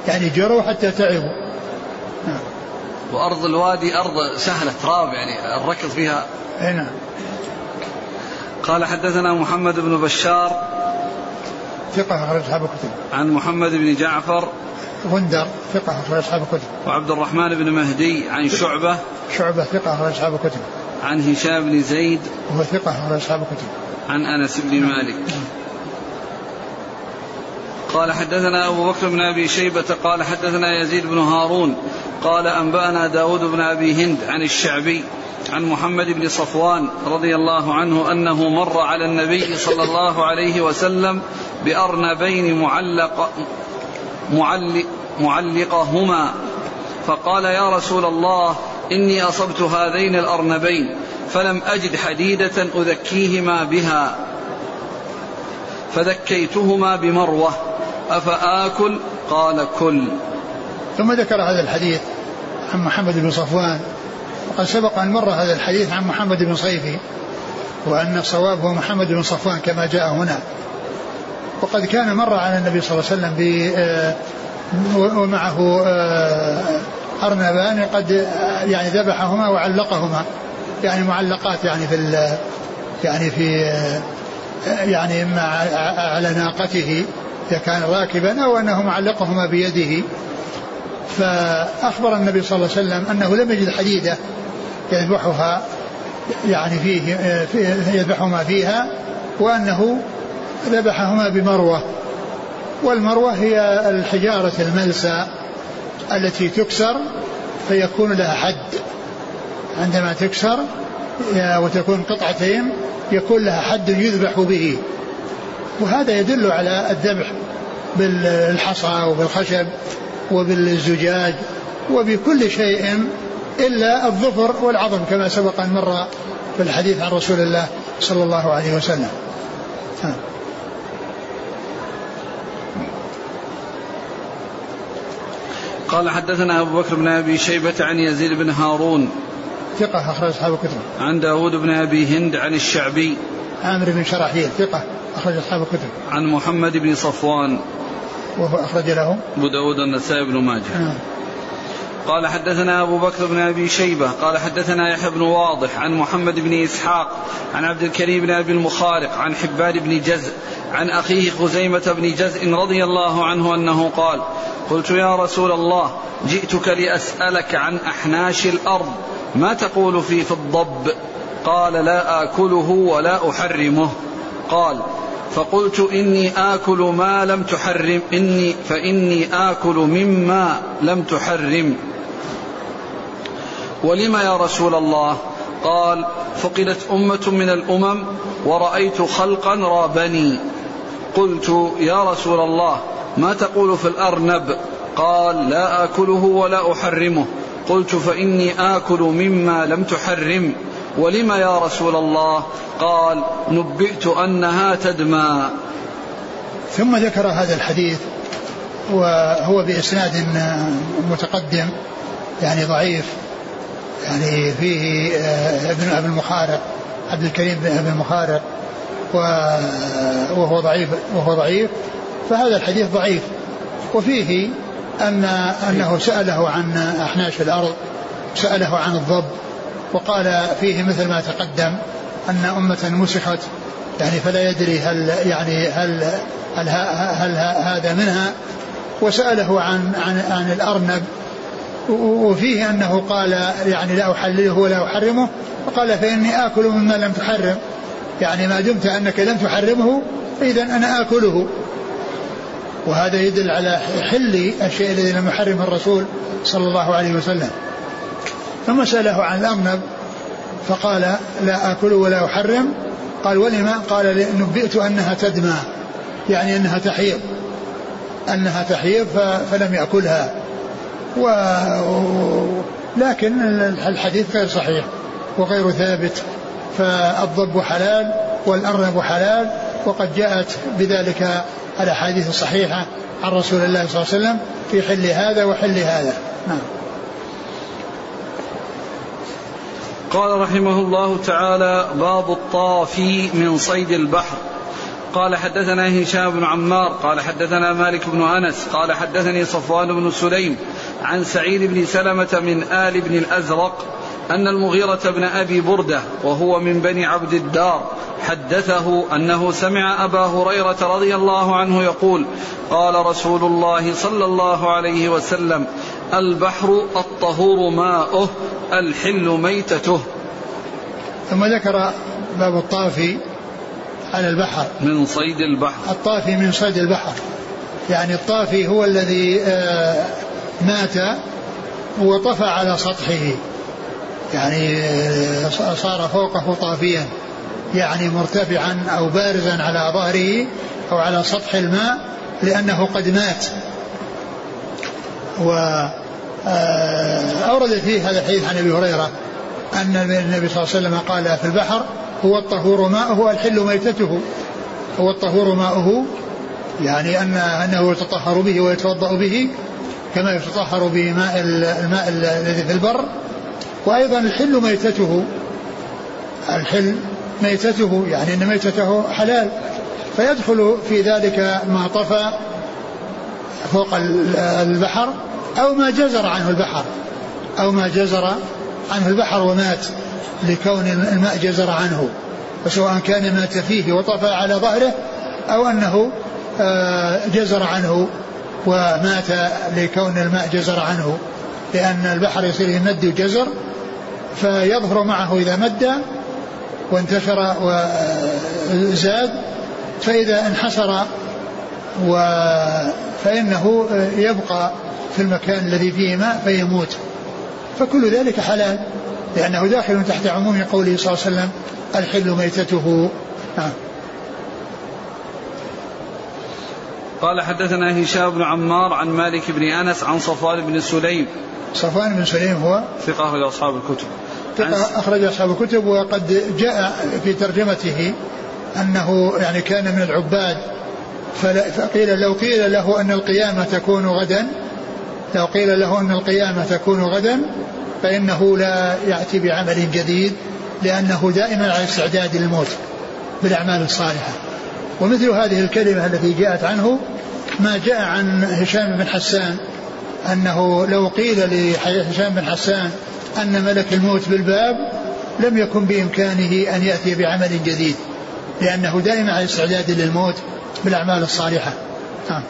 [SPEAKER 2] يعني جروا حتى تعبوا.
[SPEAKER 1] نعم. وأرض الوادي أرض سهلة تراب يعني الركض فيها.
[SPEAKER 2] نعم.
[SPEAKER 1] قال حدثنا محمد بن بشار
[SPEAKER 2] ثقة أخرج أصحاب الكتب.
[SPEAKER 1] عن محمد بن جعفر
[SPEAKER 2] غندر ثقة أخرج أصحاب الكتب.
[SPEAKER 1] وعبد الرحمن بن مهدي عن شعبة.
[SPEAKER 2] شعبة ثقة أخرج أصحاب الكتب.
[SPEAKER 1] عن هشام بن زيد
[SPEAKER 2] وهو ثقة أخرج أصحاب الكتب.
[SPEAKER 1] عن أنس بن مالك. قال حدثنا أبو بكر بن أبي شيبة قال حدثنا يزيد بن هارون قال أنبأنا داود بن أبي هند عن الشعبي عن محمد بن صفوان رضي الله عنه أنه مر على النبي صلى الله عليه وسلم بأرنبين معلق معلق معلقهما. فقال يا رسول الله إني أصبت هذين الأرنبين فلم أجد حديدة أذكيهما بها فذكيتهما بمروة. أفآكل؟ قال كل.
[SPEAKER 2] ثم ذكر هذا الحديث عن محمد بن صفوان وقد سبق أن مر هذا الحديث عن محمد بن صيفي وأن الصواب هو محمد بن صفوان كما جاء هنا. وقد كان مر على النبي صلى الله عليه وسلم ب آه، ومعه آه، أرنبان قد آه، يعني ذبحهما وعلقهما يعني معلقات يعني في يعني في يعني اما على ناقته. اذا كان راكبا أو أنه معلقهما بيده. فأخبر النبي صلى الله عليه وسلم أنه لم يجد حديدة يذبحها يعني فيه, فيه يذبحهما فيها وأنه ذبحهما بمروة. والمروة هي الحجارة الملسى التي تكسر فيكون لها حد. عندما تكسر وتكون قطعتين يكون لها حد يذبح به. وهذا يدل على الذبح بالحصى وبالخشب وبالزجاج وبكل شيء إلا الظفر والعظم كما سبق أن مر في الحديث عن رسول الله صلى الله عليه وسلم ها.
[SPEAKER 1] قال حدثنا أبو بكر بن أبي شيبة عن يزيد بن هارون
[SPEAKER 2] ثقة أخرج أصحاب الكتب.
[SPEAKER 1] عن داود بن أبي هند عن الشعبي.
[SPEAKER 2] عامر بن شراحيل ثقة أخرج أصحاب الكتب.
[SPEAKER 1] عن محمد بن صفوان.
[SPEAKER 2] وهو أخرج له.
[SPEAKER 1] أبو داود النسائي بن ماجه. نعم. قال حدثنا أبو بكر بن أبي شيبة قال حدثنا يحيى بن واضح عن محمد بن إسحاق عن عبد الكريم بن أبي المخارق عن حبان بن جزء عن أخيه خزيمة بن جزء رضي الله عنه أنه قال قلت يا رسول الله جئتك لأسألك عن أحناش الأرض ما تقول في في الضب قال لا آكله ولا أحرمه قال فقلت إني آكل ما لم تحرم إني فإني آكل مما لم تحرم. ولم يا رسول الله؟ قال فقدت أمة من الأمم ورأيت خلقا رابني. قلت يا رسول الله ما تقول في الأرنب؟ قال لا آكله ولا أحرمه. قلت فإني آكل مما لم تحرم. ولم يا رسول الله؟ قال نبئت أنها تدمى.
[SPEAKER 2] ثم ذكر هذا الحديث وهو بإسناد متقدم يعني ضعيف يعني فيه آه، ابن أبي المخارق عبد الكريم بن أبي المخارق وهو ضعيف وهو ضعيف فهذا الحديث ضعيف. وفيه أن أنه سأله عن أحناش الأرض سأله عن الضب وقال فيه مثل ما تقدم أن أمة مسخت يعني فلا يدري هل يعني هل هل, هل, هل هذا منها. وسأله عن عن عن الأرنب وفيه أنه قال يعني لا أحلله ولا أحرمه وقال فإني آكل مما لم تحرم. يعني ما دمت أنك لم تحرمه إذا أنا آكله. وهذا يدل على حل الشيء الذي لم يحرمه الرسول صلى الله عليه وسلم. ثم سأله عن الأرنب فقال لا آكل ولا أحرم. قال ولما؟ قال نبئت أنها تدمى يعني أنها تحيض أنها تحيض فلم يأكلها. و... لكن الحديث غير صحيح وغير ثابت فالضب حلال والأرنب حلال وقد جاءت بذلك الأحاديث الصحيحة عن رسول الله صلى الله عليه وسلم في حل هذا وحل هذا. نعم.
[SPEAKER 1] قال رحمه الله تعالى باب الطافي من صيد البحر. قال حدثنا هشام بن عمار قال حدثنا مالك بن أنس قال حدثني صفوان بن سليم عن سعيد بن سلمة من آل بن الأزرق أن المغيرة بن أبي بردة وهو من بني عبد الدار حدثه أنه سمع أبا هريرة رضي الله عنه يقول قال رسول الله صلى الله عليه وسلم البحر الطهور ماؤه الحل ميتته.
[SPEAKER 2] ثم ذكر باب الطافي على البحر.
[SPEAKER 1] من صيد البحر.
[SPEAKER 2] الطافي من صيد البحر. يعني الطافي هو الذي آه، مات وطفى على سطحه. يعني آه، صار فوقه طافيا. يعني مرتفعا أو بارزا على ظهره أو على سطح الماء لأنه قد مات. و آه، أورد فيه هذا الحديث عن أبي هريرة أن النبي صلى الله عليه وسلم قال في البحر هو الطهور ماؤه الحل ميتته. هو الطهور ماؤه يعني أن أنه يتطهر به ويتوضأ به كما يتطهر بماء الماء الذي في البر. وأيضا الحل ميتته. الحل ميتته يعني أن ميتته حلال. فيدخل في ذلك ما طفى فوق البحر أو ما جزر عنه البحر أو ما جزر عنه البحر ومات لكون الماء جزر عنه فسواء كان مات فيه وطفى على ظهره أو أنه آه، جزر عنه ومات لكون الماء جزر عنه لأن البحر يصير يمد وجزر فيظهر معه إذا مد وانتشر وزاد فإذا انحسر و فإنه يبقى في المكان الذي فيه ماء فيموت. فكل ذلك حلال لأنه داخل تحت عموم قوله صلى الله عليه وسلم الحل ميتته. نعم.
[SPEAKER 1] قال حدثنا هشام بن عمار عن مالك بن أنس عن صفوان بن سليم.
[SPEAKER 2] صفوان بن سليم هو
[SPEAKER 1] ثقة أخرج أصحاب الكتب.
[SPEAKER 2] ثقة أخرج أصحاب الكتب وقد جاء في ترجمته أنه يعني كان من العباد فقيل لو قيل له أن القيامة تكون غدا لو قيل له أن القيامة تكون غدا فإنه لا يأتي بعمل جديد لأنه دائما على استعداد للموت بالأعمال الصالحة. ومثل هذه الكلمة التي جاءت عنه ما جاء عن هشام بن حسان أنه لو قيل لهشام بن حسان أن ملك الموت بالباب لم يكن بإمكانه أن يأتي بعمل جديد لأنه دائما على استعداد للموت بالأعمال الصالحة. نعم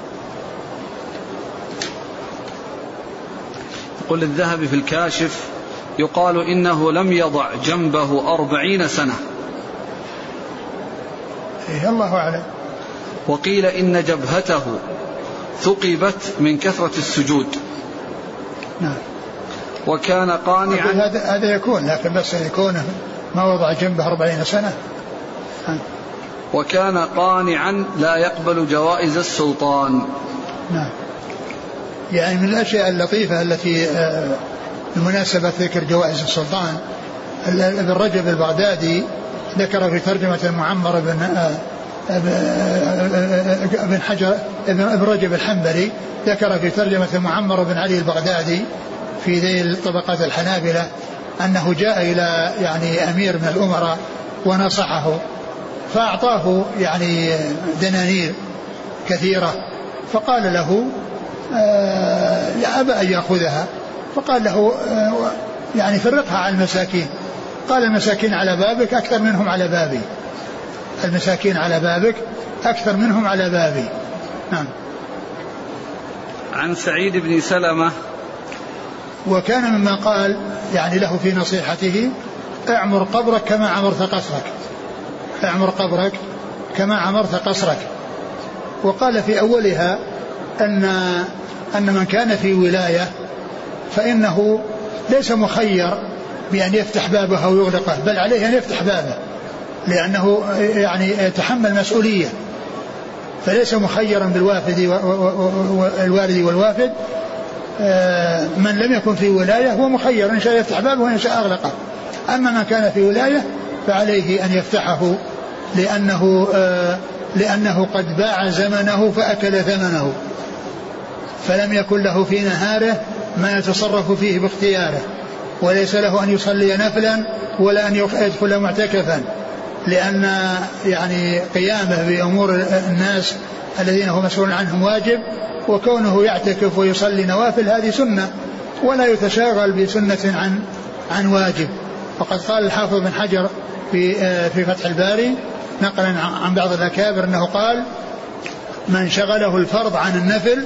[SPEAKER 1] يقول الذهبي في الكاشف يقال إنه لم يضع جنبه أربعين سنة.
[SPEAKER 2] إيه الله أعلم.
[SPEAKER 1] وقيل إن جبهته ثقبت من كثرة السجود.
[SPEAKER 2] نعم.
[SPEAKER 1] وكان قانعا
[SPEAKER 2] هذا هذا يكون لكن بس يكون ما وضع جنبه أربعين سنة.
[SPEAKER 1] نعم. وكان قانعا لا يقبل جوائز السلطان.
[SPEAKER 2] نعم. يعني من الأشياء اللطيفة التي آه، بمناسبة ذكر جوائز السلطان ابن رجب البغدادي ذكر في ترجمة المعمر بن آه، آه، ابن حجر ابن رجب الحنبلي ذكر في ترجمة المعمر بن علي البغدادي في ذيل طبقات الحنابلة أنه جاء إلى يعني أمير من الأمراء ونصحه فأعطاه يعني دنانير كثيرة فقال له آه، أبى أن يأخذها. فقال له آه، يعني فرقها على المساكين. قال المساكين على بابك أكثر منهم على بابي. المساكين على بابك أكثر منهم على بابي. نعم.
[SPEAKER 1] عن سعيد بن سلمة.
[SPEAKER 2] وكان مما قال يعني له في نصيحته اعمر قبرك كما عمرت قصرك. اعمر قبرك كما عمرت قصرك. وقال في أولها أن أن من كان في ولاية فإنه ليس مخير بأن يفتح بابه أو يغلقه بل عليه أن يفتح بابه لأنه يعني يتحمل مسؤولية. فليس مخيرا بالوافد والوارد والوافد. آه، من لم يكن في ولاية هو مخير إن شاء يفتح بابه وإن شاء أغلقه. أما من كان في ولاية فعليه أن يفتحه لأنه آه، لأنه قد باع زمنه فأكل ثمنه. فلم يكن له في نهاره ما يتصرف فيه باختياره وليس له أن يصلي نفلا ولا أن يدخل معتكفا لأن يعني قيامه بأمور الناس الذين هو مسؤول عنهم واجب وكونه يعتكف ويصلي نوافل هذه سنة ولا يتشاغل بسنة عن عن واجب. وقد قال الحافظ بن حجر في في فتح الباري نقلا عن بعض الأكابر أنه قال من شغله الفرض عن النفل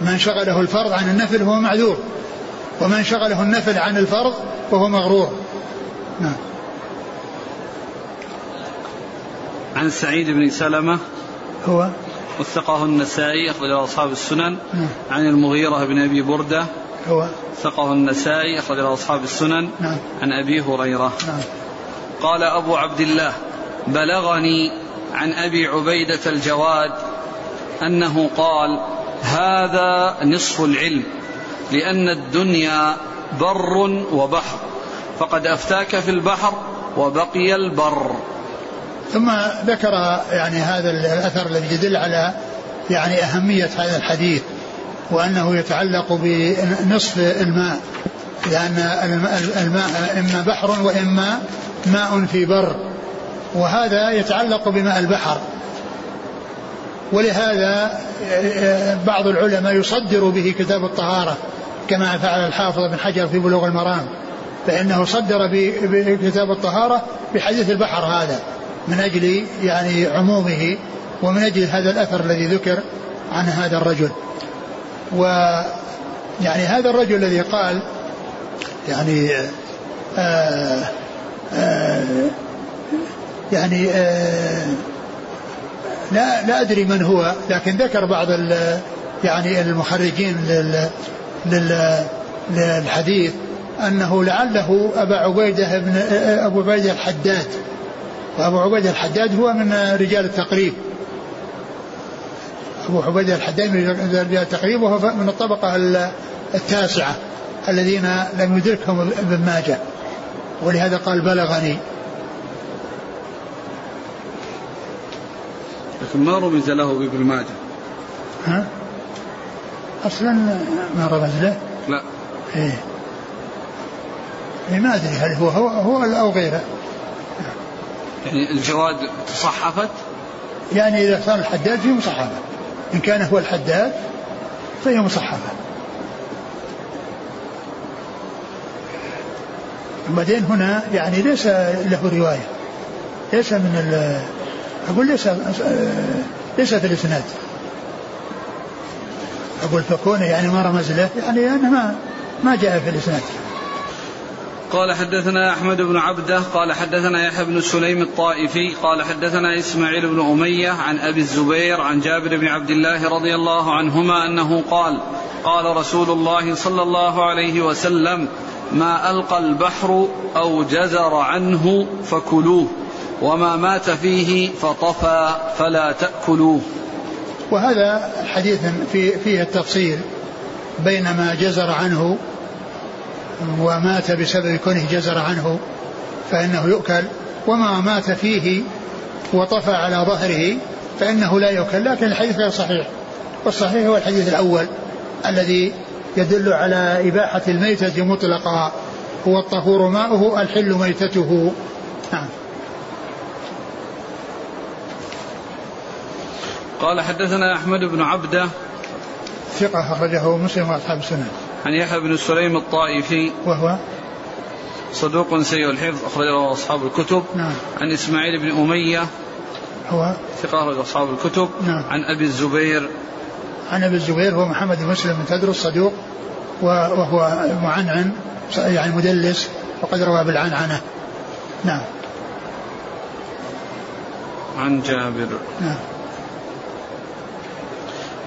[SPEAKER 2] من شغله الفرض عن النفل هو معذور ومن شغله النفل عن الفرض فهو مغرور. نعم.
[SPEAKER 1] عن سعيد بن سلمة
[SPEAKER 2] هو؟
[SPEAKER 1] وثقه النسائي أخرجه أصحاب السنن.
[SPEAKER 2] نعم.
[SPEAKER 1] عن المغيرة بن أبي بردة
[SPEAKER 2] هو؟
[SPEAKER 1] ثقه النسائي أخرجه أصحاب السنن.
[SPEAKER 2] نعم.
[SPEAKER 1] عن أبي هريرة.
[SPEAKER 2] نعم.
[SPEAKER 1] قال أبو عبد الله بلغني عن أبي عبيدة الجواد أنه قال هذا نصف العلم لأن الدنيا بر وبحر. فقد أفتاك في البحر وبقي البر.
[SPEAKER 2] ثم ذكر يعني هذا الأثر الذي يدل على يعني أهمية هذا الحديث وأنه يتعلق بنصف الماء. لأن الماء إما بحر وإما ماء في بر. وهذا يتعلق بماء البحر. ولهذا بعض العلماء يصدر به كتاب الطهارة كما فعل الحافظ بن حجر في بلوغ المرام فإنه صدر بكتاب الطهارة بحديث البحر هذا من أجل يعني عمومه ومن أجل هذا الأثر الذي ذكر عن هذا الرجل. و يعني هذا الرجل الذي قال يعني آآ آآ يعني آآ لا لا أدري من هو لكن ذكر بعض يعني المخرجين لل للحديث أنه لعله أبا عبيدة بن أبو عبيدة الحداد. وأبو عبيدة الحداد هو من رجال التقريب. أبو عبيدة الحداد من رجال التقريب وهو من الطبقة التاسعة الذين لم يدركهم ابن ماجه. ولهذا قال بلغني.
[SPEAKER 1] لكن ما رمز له بابن ماجه.
[SPEAKER 2] ها؟ أصلا ما رمز له؟
[SPEAKER 1] لا.
[SPEAKER 2] إيه. إيه ما أدري هل هو هو, هو أو غيره؟
[SPEAKER 1] يعني الجواد تصحفت
[SPEAKER 2] يعني إذا صار الحداد فيه مصحفه إن كان هو الحداد فهي مصحفه بعدين هنا يعني ليس له رواية. ليس من أقول ليس ليس في الإسناد. أقول فكونه يعني ما رمز له يعني أنه ما ما جاء في الإسناد.
[SPEAKER 1] قال حدثنا أحمد بن عبده قال حدثنا يحيى بن سليم الطائفي قال حدثنا إسماعيل بن أمية عن أبي الزبير عن جابر بن عبد الله رضي الله عنهما أنه قال قال رسول الله صلى الله عليه وسلم ما ألقى البحر أو جزر عنه فكلوه. وما مات فيه فطفى فلا تأكلوه.
[SPEAKER 2] وهذا الحديث في فيه التفصيل بين ما جزر عنه ومات بسبب كونه جزر عنه فإنه يؤكل وما مات فيه وطفى على ظهره فإنه لا يؤكل. لكن الحديث غير صحيح والصحيح هو الحديث الأول الذي يدل على إباحة الميتة مطلقا هو الطهور ماؤه الحل ميتته. نعم.
[SPEAKER 1] قال حدثنا أحمد بن عبدة.
[SPEAKER 2] ثقة أخرجه مسلم وأصحاب السنة.
[SPEAKER 1] عن يحيى بن سليم الطائفي.
[SPEAKER 2] وهو؟
[SPEAKER 1] صدوق سيء الحفظ أخرجه أصحاب الكتب.
[SPEAKER 2] نعم.
[SPEAKER 1] عن إسماعيل بن أمية.
[SPEAKER 2] هو؟
[SPEAKER 1] ثقة أخرج أصحاب الكتب.
[SPEAKER 2] نعم.
[SPEAKER 1] عن أبي الزبير.
[SPEAKER 2] عن أبي الزبير هو محمد بن مسلم بن تدرس صدوق وهو معنعن يعني مدلس وقد روى بالعنعنه نعم.
[SPEAKER 1] عن جابر.
[SPEAKER 2] نعم.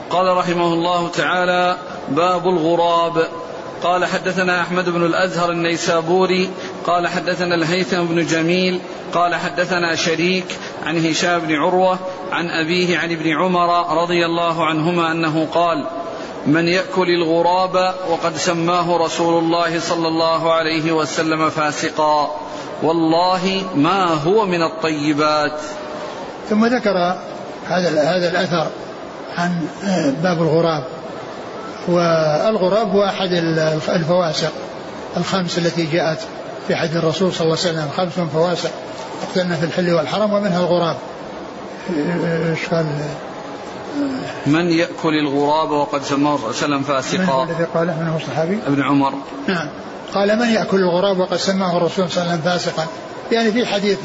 [SPEAKER 1] قال رحمه الله تعالى باب الغراب. قال حدثنا أحمد بن الأزهر النيسابوري. قال حدثنا الهيثم بن جميل. قال حدثنا شريك عن هشام بن عروة عن أبيه عن ابن عمر رضي الله عنهما أنه قال من يأكل الغراب وقد سماه رسول الله صلى الله عليه وسلم فاسقا. والله ما هو من الطيبات.
[SPEAKER 2] ثم ذكر هذا هذا الأثر عن باب الغراب. والغراب هو أحد الفواسق الخمس التي جاءت في حد الرسول صلى الله عليه وسلم. خمس فواسق اقتلنا في الحل والحرم ومنها الغراب. إيش قال؟
[SPEAKER 1] من يأكل الغراب وقد سماه صلى الله عليه وسلم فاسقا؟
[SPEAKER 2] من الذي قاله؟ من هو الصحابي؟
[SPEAKER 1] ابن عمر.
[SPEAKER 2] نعم. قال من يأكل الغراب وقد سماه الرسول صلى الله عليه وسلم فاسقا؟ يعني في حديث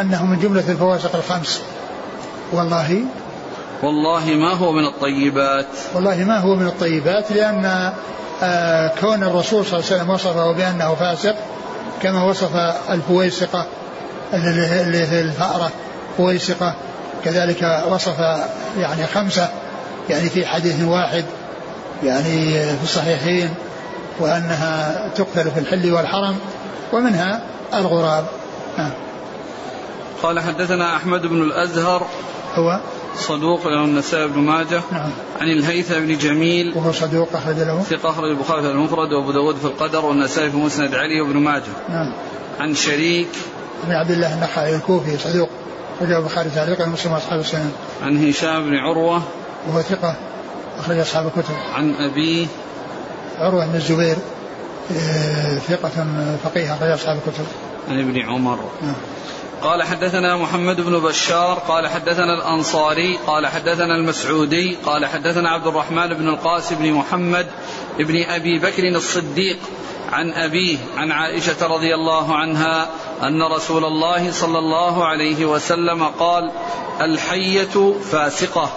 [SPEAKER 2] أنه من جملة الفواسق الخمس. والله
[SPEAKER 1] والله ما هو من الطيبات.
[SPEAKER 2] والله ما هو من الطيبات لأن آه كون الرسول صلى الله عليه وسلم وصفه بأنه فاسق كما وصف الفويسقة اللي هي الفأرة فويسقة كذلك وصف يعني خمسة يعني في حديث واحد يعني في الصحيحين وأنها تقتل في الحل والحرم ومنها الغراب. نعم
[SPEAKER 1] قال حدثنا أحمد بن الأزهر.
[SPEAKER 2] هو؟
[SPEAKER 1] صدوق له النسائي بن ماجه
[SPEAKER 2] نعم.
[SPEAKER 1] عن الهيثم بن جميل.
[SPEAKER 2] وهو صدوق أخرج له.
[SPEAKER 1] ثقة أخرج البخاري في المفرد وأبو داود في القدر والنسائي في مسند علي وابن ماجه.
[SPEAKER 2] نعم.
[SPEAKER 1] عن شريك.
[SPEAKER 2] بن عبد الله النخعي الكوفي صدوق. أخرج البخاري تعليقا ومسلم أصحاب السنن.
[SPEAKER 1] عن هشام بن عروة.
[SPEAKER 2] وهو ثقة. أخرج أصحاب الكتب.
[SPEAKER 1] عن أبيه
[SPEAKER 2] عروة بن الزبير. آه، ثقة فقيه أخرج أصحاب الكتب.
[SPEAKER 1] عن ابن عمر.
[SPEAKER 2] نعم.
[SPEAKER 1] قال حدثنا محمد بن بشار قال حدثنا الأنصاري قال حدثنا المسعودي قال حدثنا عبد الرحمن بن القاسم بن محمد بن أبي بكر الصديق عن أبيه عن عائشة رضي الله عنها أن رسول الله صلى الله عليه وسلم قال الحية فاسقة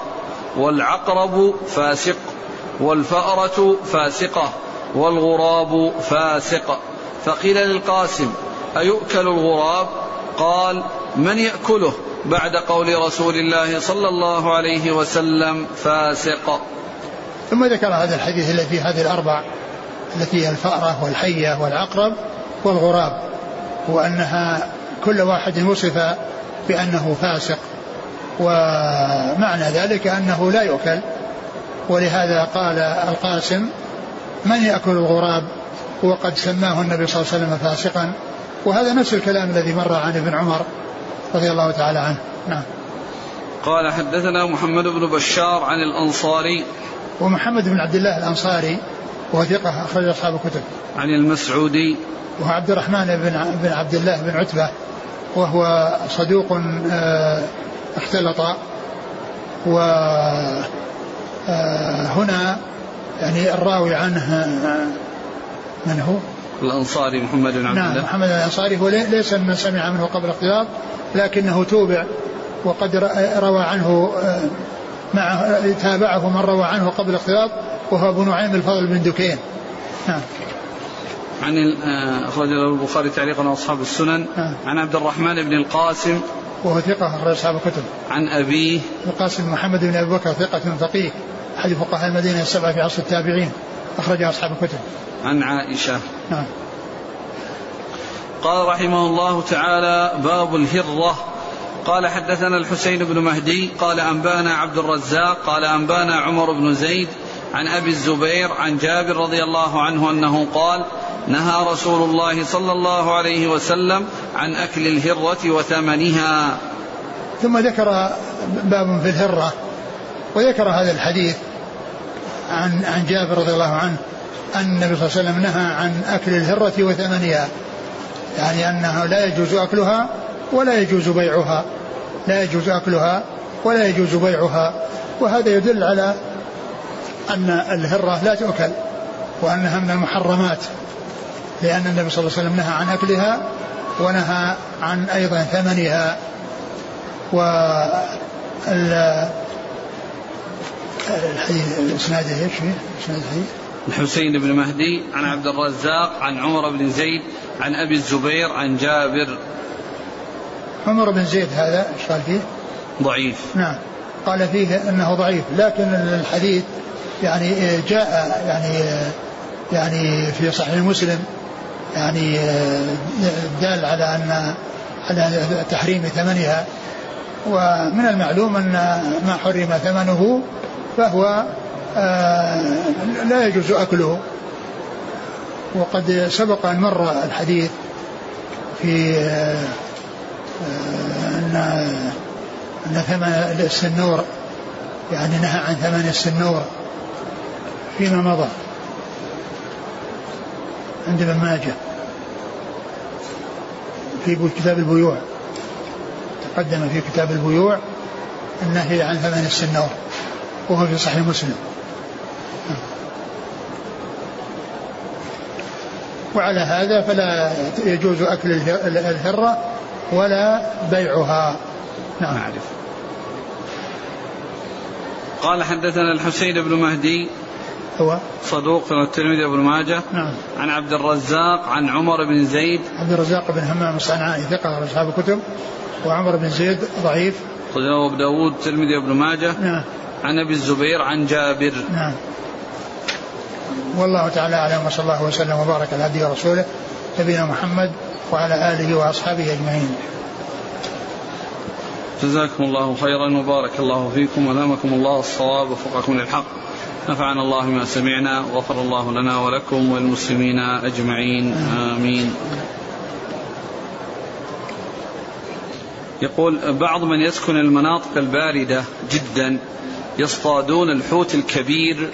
[SPEAKER 1] والعقرب فاسق والفأرة فاسقة والغراب فاسق. فقيل للقاسم أيؤكل الغراب؟ قال من يأكله بعد قول رسول الله صلى الله عليه وسلم فاسق؟
[SPEAKER 2] ثم ذكر هذا الحديث الذي في هذه الأربع التي هي الفأرة والحية والعقرب والغراب وأنها كل واحد وصف بأنه فاسق ومعنى ذلك أنه لا يؤكل. ولهذا قال القاسم من يأكل الغراب وقد سماه النبي صلى الله عليه وسلم فاسقا؟ وهذا نفس الكلام الذي مر عن ابن عمر رضي الله تعالى عنه. نعم.
[SPEAKER 1] قال حدثنا محمد بن بشار عن الأنصاري.
[SPEAKER 2] ومحمد بن عبد الله الأنصاري وهو ثقة أخرج أصحاب الكتب.
[SPEAKER 1] عن المسعودي.
[SPEAKER 2] وهو عبد الرحمن بن بن عبد الله بن عتبة وهو صدوق آه، اختلط و آه، هنا يعني الراوي عنه آه، من هو؟
[SPEAKER 1] الأنصاري محمد بن عبد
[SPEAKER 2] نعم
[SPEAKER 1] الله
[SPEAKER 2] محمد الأنصاري هو لي- ليس من سمع منه قبل الاختلاط لكنه توبع وقد روى عنه آه، مع تابعه من روى عنه قبل الاختلاط وهو أبو نعيم الفضل بن دكين. نعم.
[SPEAKER 1] عن آه، أخرج له البخاري تعليقا وأصحاب السنن.
[SPEAKER 2] نعم.
[SPEAKER 1] عن عبد الرحمن بن القاسم.
[SPEAKER 2] وهو ثقة أخرج أصحاب الكتب.
[SPEAKER 1] عن أبيه.
[SPEAKER 2] القاسم محمد بن أبي بكر ثقة فقيه أحد فقهاء المدينة السبعة في عصر التابعين. أخرج أصحاب الكتب.
[SPEAKER 1] عن عائشة.
[SPEAKER 2] نعم.
[SPEAKER 1] قال رحمه الله تعالى باب الهرة. قال حدثنا الحسين بن مهدي. قال أنبانا عبد الرزاق. قال أنبانا عمر بن زيد عن أبي الزبير عن جابر رضي الله عنه أنه قال نهى رسول الله صلى الله عليه وسلم عن أكل الهرة وثمنها.
[SPEAKER 2] ثم ذكر باب في الهرة وذكر هذا الحديث. عن عن جابر رضي الله عنه أن النبي صلى الله عليه وسلم نهى عن أكل الهرة وثمنها. يعني أنه لا يجوز أكلها ولا يجوز بيعها. لا يجوز أكلها ولا يجوز بيعها. وهذا يدل على أن الهرة لا تؤكل وأنها من المحرمات لأن النبي صلى الله عليه وسلم نهى عن أكلها ونهى عن أيضا ثمنها. و الحديث اسناده إيش؟ إسناد الحديث
[SPEAKER 1] الحسين بن مهدي عن عبد الرزاق عن عمر بن زيد عن أبي الزبير عن جابر.
[SPEAKER 2] عمر بن زيد هذا إيش قال فيه؟
[SPEAKER 1] ضعيف.
[SPEAKER 2] نعم. قال فيه إنه ضعيف لكن الحديث يعني جاء يعني يعني في صحيح مسلم يعني دال على أن على تحريم ثمنها. ومن المعلوم أن ما حرم ثمنه فهو آه، لا يجوز أكله. وقد سبق أن مر الحديث في آه، أن أن ثمن السنور يعني نهى عن ثمن السنور فيما مضى عند ابن ماجه في كتاب البيوع. تقدم في كتاب البيوع النهي عن ثمن السنور. وهو في صحيح مسلم. وعلى هذا فلا يجوز أكل الهرة ولا بيعها.
[SPEAKER 1] نعم. أعرف. قال حدثنا الحسين بن مهدي.
[SPEAKER 2] هو؟
[SPEAKER 1] صدوق الترمذي بن ماجه.
[SPEAKER 2] نعم.
[SPEAKER 1] عن عبد الرزاق عن عمر بن زيد.
[SPEAKER 2] عبد الرزاق بن همام الصنعاني ثقة أصحاب الكتب. وعمر بن زيد ضعيف.
[SPEAKER 1] خرجه أبو داود الترمذي بن ماجه.
[SPEAKER 2] نعم.
[SPEAKER 1] عن أبي الزبير عن جابر
[SPEAKER 2] نعم والله تعالى أعلم وصلى الله وسلم وبارك على عبده ورسوله نبينا محمد وعلى آله وأصحابه أجمعين.
[SPEAKER 1] جزاكم الله خيرا وبارك الله فيكم ولامكم الله الصواب وفقكم للحق. نفعنا الله ما سمعنا وغفر الله لنا ولكم وللمسلمين أجمعين آمين. يقول بعض من يسكن المناطق الباردة جدا يصطادون الحوت الكبير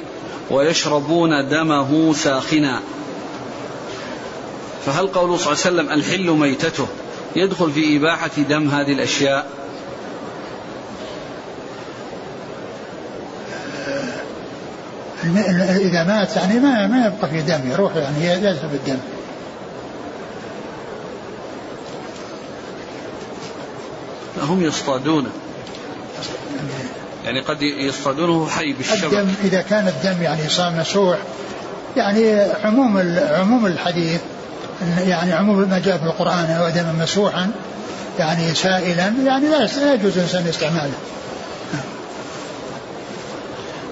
[SPEAKER 1] ويشربون دمه ساخنا. فهل قوله صلى الله عليه وسلم الحل ميتته؟ يدخل في إباحة دم هذه الأشياء.
[SPEAKER 2] إذا مات يعني ما ما يبقى في دم يروح يعني يذهب الدم
[SPEAKER 1] هم يصطادونه يعني قد يصطادونه حي بالشبك.
[SPEAKER 2] الدم إذا كان الدم يعني صار مسوح يعني عموم عموم الحديث يعني عموم ما جاء في القرآن ودما مسوحا يعني سائلا يعني لا يجوز الإنسان استعماله.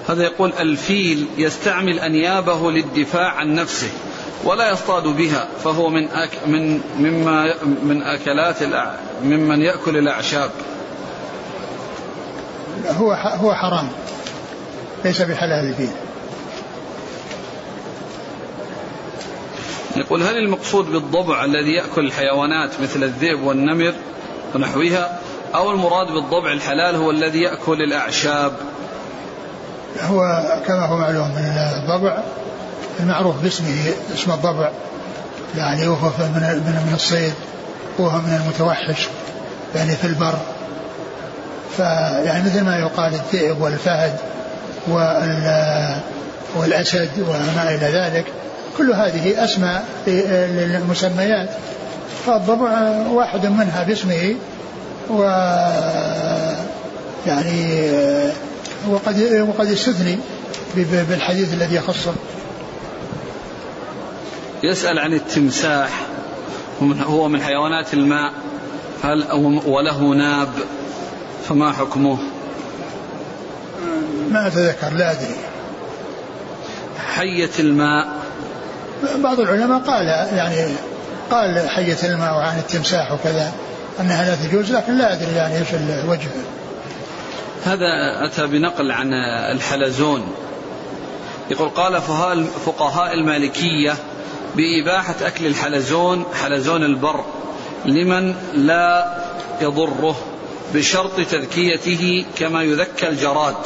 [SPEAKER 1] هذا يقول الفيل يستعمل أنيابه للدفاع عن نفسه ولا يصطاد بها فهو من أك من مما من أكلات ممن يأكل الأعشاب.
[SPEAKER 2] هو هو حرام. ليس بحلال فيه
[SPEAKER 1] يقول هل المقصود بالضبع الذي يأكل الحيوانات مثل الذئب والنمر ونحوها أو المراد بالضبع الحلال هو الذي يأكل الأعشاب؟
[SPEAKER 2] هو كما هو معلوم من الضبع المعروف باسمه اسم الضبع. يعني وهو من من الصيد وهو من المتوحش. يعني في البر فيعني مثل ما يقال الذئب والفهد والأسد وما إلى ذلك كل هذه أسماء للمسميات. فالضبع واحد منها باسمه و يعني وقد وقد استثني بالحديث الذي يخصه.
[SPEAKER 1] يسأل عن التمساح هو من حيوانات الماء هل وله ناب؟ فما حكمه؟
[SPEAKER 2] ما أتذكر لا أدري.
[SPEAKER 1] حية الماء.
[SPEAKER 2] بعض العلماء قال يعني قال حية الماء وعن التمساح وكذا أنها لا تجوز لكن لا أدري يعني إيش الوجه.
[SPEAKER 1] هذا أتى بنقل عن الحلزون. يقول قال فقهاء المالكية بإباحة أكل الحلزون حلزون البر لمن لا يضره. بشرط تذكيته كما يذكى الجراد.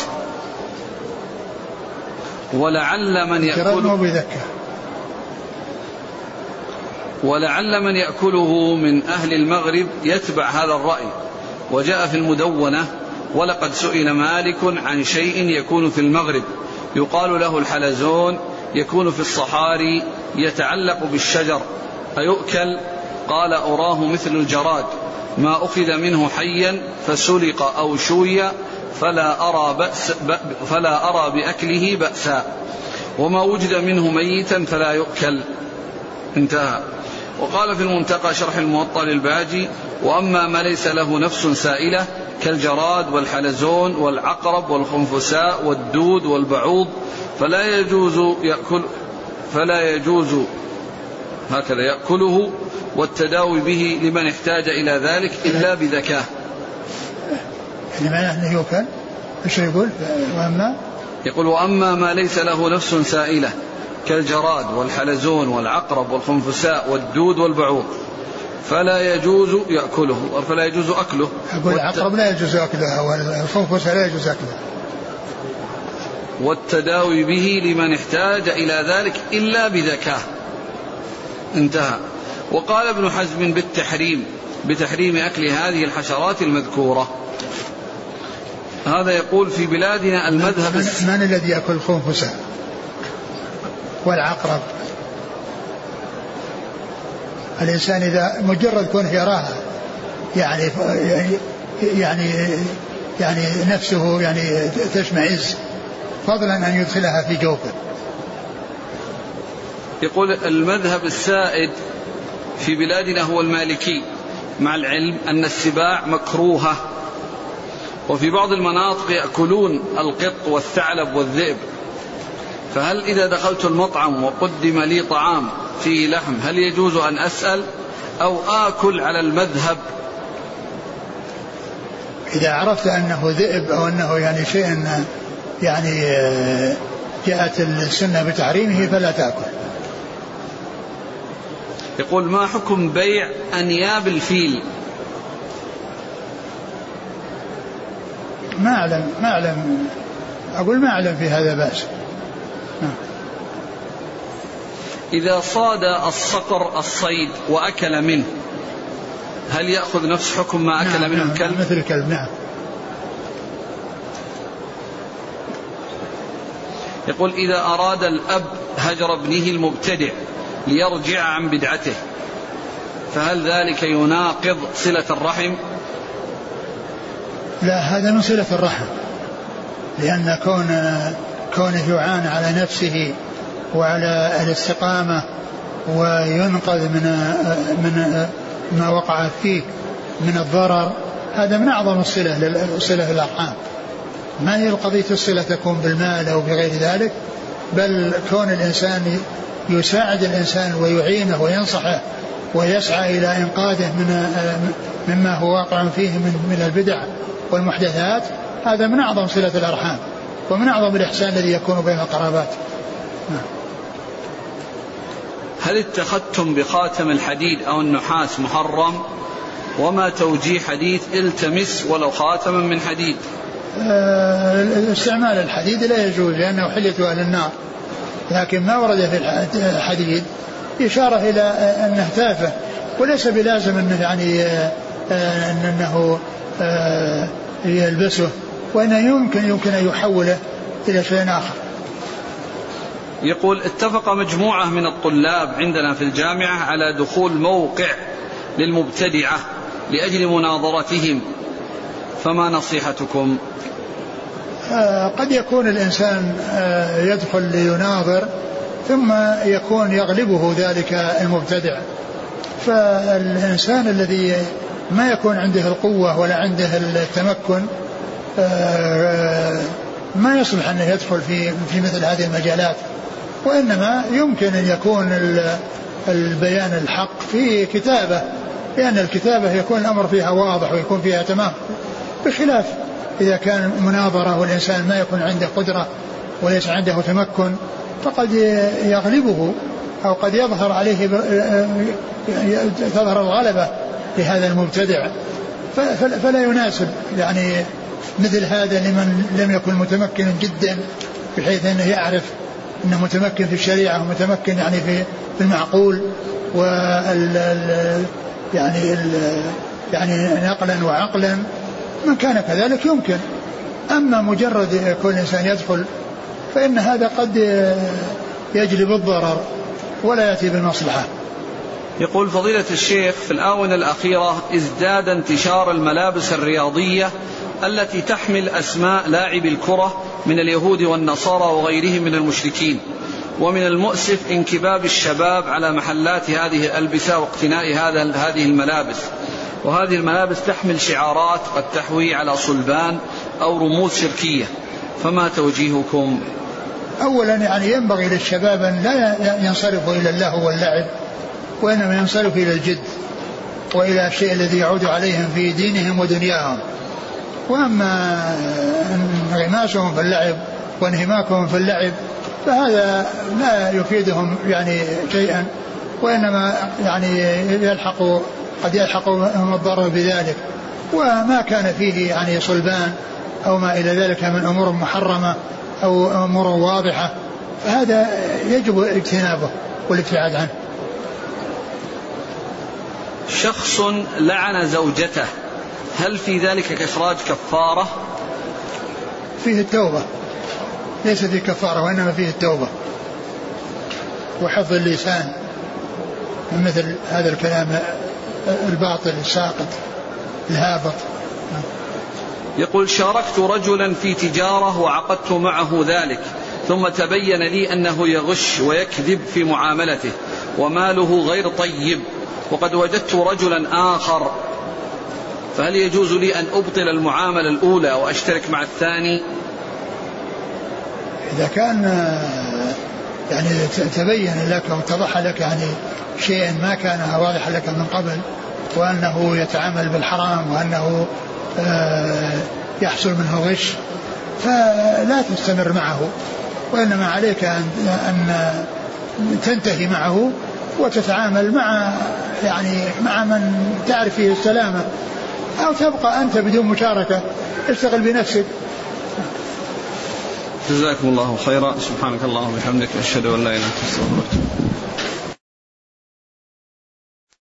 [SPEAKER 1] ولعل من يأكل ولعل من يأكله من أهل المغرب يتبع هذا الرأي. وجاء في المدونة ولقد سئل مالك عن شيء يكون في المغرب. يقال له الحلزون يكون في الصحاري يتعلق بالشجر. فيؤكل؟ قال أراه مثل الجراد. ما أخذ منه حيا فسلق أو شوي فلا أرى بأس فلا أرى بأكله بأسا. وما وجد منه ميتا فلا يؤكل. انتهى. وقال في المنتقى شرح الموطأ للباجي وأما ما ليس له نفس سائلة كالجراد والحلزون والعقرب والخنفساء والدود والبعوض فلا يجوز يأكل فلا يجوز هكذا يأكله والتداوي به لمن احتاج إلى ذلك إلا بذكاء.
[SPEAKER 2] يعني معناه أنه يؤكل إيش يقول؟ وأما؟
[SPEAKER 1] يقول وأما ما ليس له نفس سائلة كالجراد والحلزون والعقرب والخنفساء والدود والبعوض فلا يجوز يأكله فلا يجوز أكله.
[SPEAKER 2] أقول العقرب لا يجوز أكلها والخنفساء لا يجوز أكلها
[SPEAKER 1] والتداوي به لمن احتاج إلى ذلك إلا بذكاء. انتهى. وقال ابن حزم بالتحريم بتحريم أكل هذه الحشرات المذكورة. هذا يقول في بلادنا المذهب
[SPEAKER 2] من, من الذي يأكل الخنفسة والعقرب. الإنسان إذا مجرد كونه يراها يعني يعني يعني نفسه يعني تشمئز فضلا أن يدخلها في جوفه.
[SPEAKER 1] يقول المذهب السائد في بلادنا هو المالكي مع العلم أن السباع مكروهة. وفي بعض المناطق يأكلون القط والثعلب والذئب. فهل إذا دخلت المطعم وقدم لي طعام فيه لحم هل يجوز أن أسأل أو آكل على المذهب؟
[SPEAKER 2] إذا عرفت أنه ذئب أو أنه يعني شيء يعني آه، جاءت السنة بتحريمه فلا تأكل.
[SPEAKER 1] يقول ما حكم بيع أنياب الفيل؟
[SPEAKER 2] ما أعلم ما أعلم. أقول ما أعلم في هذا بأس. نعم.
[SPEAKER 1] إذا صاد الصقر الصيد وأكل منه هل يأخذ نفس حكم ما أكل
[SPEAKER 2] نعم
[SPEAKER 1] منه
[SPEAKER 2] نعم
[SPEAKER 1] الكلب؟
[SPEAKER 2] مثل الكلب نعم.
[SPEAKER 1] يقول إذا أراد الأب هجر ابنه المبتدع ليرجع عن بدعته. فهل ذلك يناقض صلة الرحم؟
[SPEAKER 2] لا هذا من صلة الرحم. لأن كون كونه يعان على نفسه وعلى الاستقامة وينقذ من من ما وقع فيه من الضرر هذا من أعظم الصلة صلة الأرحام. ما هي القضية الصلة تكون بالمال أو بغير ذلك؟ بل كون الإنسان يساعد الإنسان ويعينه وينصحه ويسعى إلى إنقاذه من مما هو واقع فيه من من البدع والمحدثات هذا من أعظم صلة الأرحام ومن أعظم الإحسان الذي يكون بين القرابات.
[SPEAKER 1] هل اتخذتم بخاتم الحديد أو النحاس محرم وما توجيه حديث التمس ولو خاتما من حديد
[SPEAKER 2] استعمال الحديد لا يجوز لأنه حلية أهل النار. لكن ما ورد في الحديد إشارة إلى أنه تافه وليس بلازم أنه يعني آه، أنه آه، يلبسه وأنه يمكن يمكن أن يحوله إلى شيء آخر.
[SPEAKER 1] يقول اتفق مجموعة من الطلاب عندنا في الجامعة على دخول موقع للمبتدعة لأجل مناظرتهم فما نصيحتكم؟
[SPEAKER 2] آه، قد يكون الإنسان آه، يدخل ليناظر ثم يكون يغلبه ذلك المبتدع. فالإنسان الذي ما يكون عنده القوة ولا عنده التمكن آه، ما يصلح أنه يدخل في في مثل هذه المجالات. وإنما يمكن أن يكون البيان الحق في كتابة لأن الكتابة يكون الأمر فيها واضح ويكون فيها تمام. بخلاف إذا كان مناظرة والإنسان ما يكون عنده قدرة وليس عنده تمكن فقد يغلبه أو قد يظهر عليه تظهر الغلبة لهذا المبتدع. فلا يناسب يعني مثل هذا لمن لم يكن متمكنا جدا بحيث أنه يعرف أنه متمكن في الشريعة ومتمكن يعني في المعقول وال يعني ال يعني نقلا وعقلا. من كان كذلك يمكن. أما مجرد كل إنسان يدخل فإن هذا قد يجلب الضرر ولا يأتي بالمصلحة.
[SPEAKER 1] يقول فضيلة الشيخ في الآونة الأخيرة ازداد انتشار الملابس الرياضية التي تحمل أسماء لاعبي الكرة من اليهود والنصارى وغيرهم من المشركين ومن المؤسف انكباب الشباب على محلات هذه الألبسة واقتناء هذا هذه الملابس. وهذه الملابس تحمل شعارات قد تحوي على صلبان أو رموز شركية. فما توجيهكم؟
[SPEAKER 2] أولا يعني ينبغي للشباب أن لا ينصرفوا إلى اللهو واللعب وإنما ينصرف إلى الجد وإلى الشيء الذي يعود عليهم في دينهم ودنياهم. وأما انغماسهم في اللعب وانهماكهم في اللعب فهذا لا يفيدهم يعني شيئا وإنما يعني يلحق قد يلحقهم الضرر بذلك. وما كان فيه يعني صلبان أو ما إلى ذلك من أمور محرمة أو أمور واضحة فهذا يجب اجتنابه والابتعاد عنه.
[SPEAKER 1] شخص لعن زوجته هل في ذلك إخراج كفارة؟
[SPEAKER 2] فيه التوبة. ليس فيه كفارة وإنما فيه التوبة وحفظ اللسان. من مثل هذا الكلام الباطل الساقط الهابط.
[SPEAKER 1] يقول شاركت رجلا في تجارة وعقدت معه ذلك ثم تبين لي أنه يغش ويكذب في معاملته وماله غير طيب وقد وجدت رجلا آخر. فهل يجوز لي أن أبطل المعاملة الأولى وأشترك مع الثاني؟
[SPEAKER 2] إذا كان يعني تبين لك أو اتضح لك يعني شيء ما كان واضحا لك من قبل وأنه يتعامل بالحرام وأنه آه، يحصل منه غش فلا تستمر معه وإنما عليك أن تنتهي معه وتتعامل مع يعني مع من تعرف فيه السلامة أو تبقى أنت بدون مشاركة اشتغل بنفسك.
[SPEAKER 1] جزاكم الله خيرا. سبحانك اللهم وبحمدك أشهد أن لا إله إلا أنت أستغفرك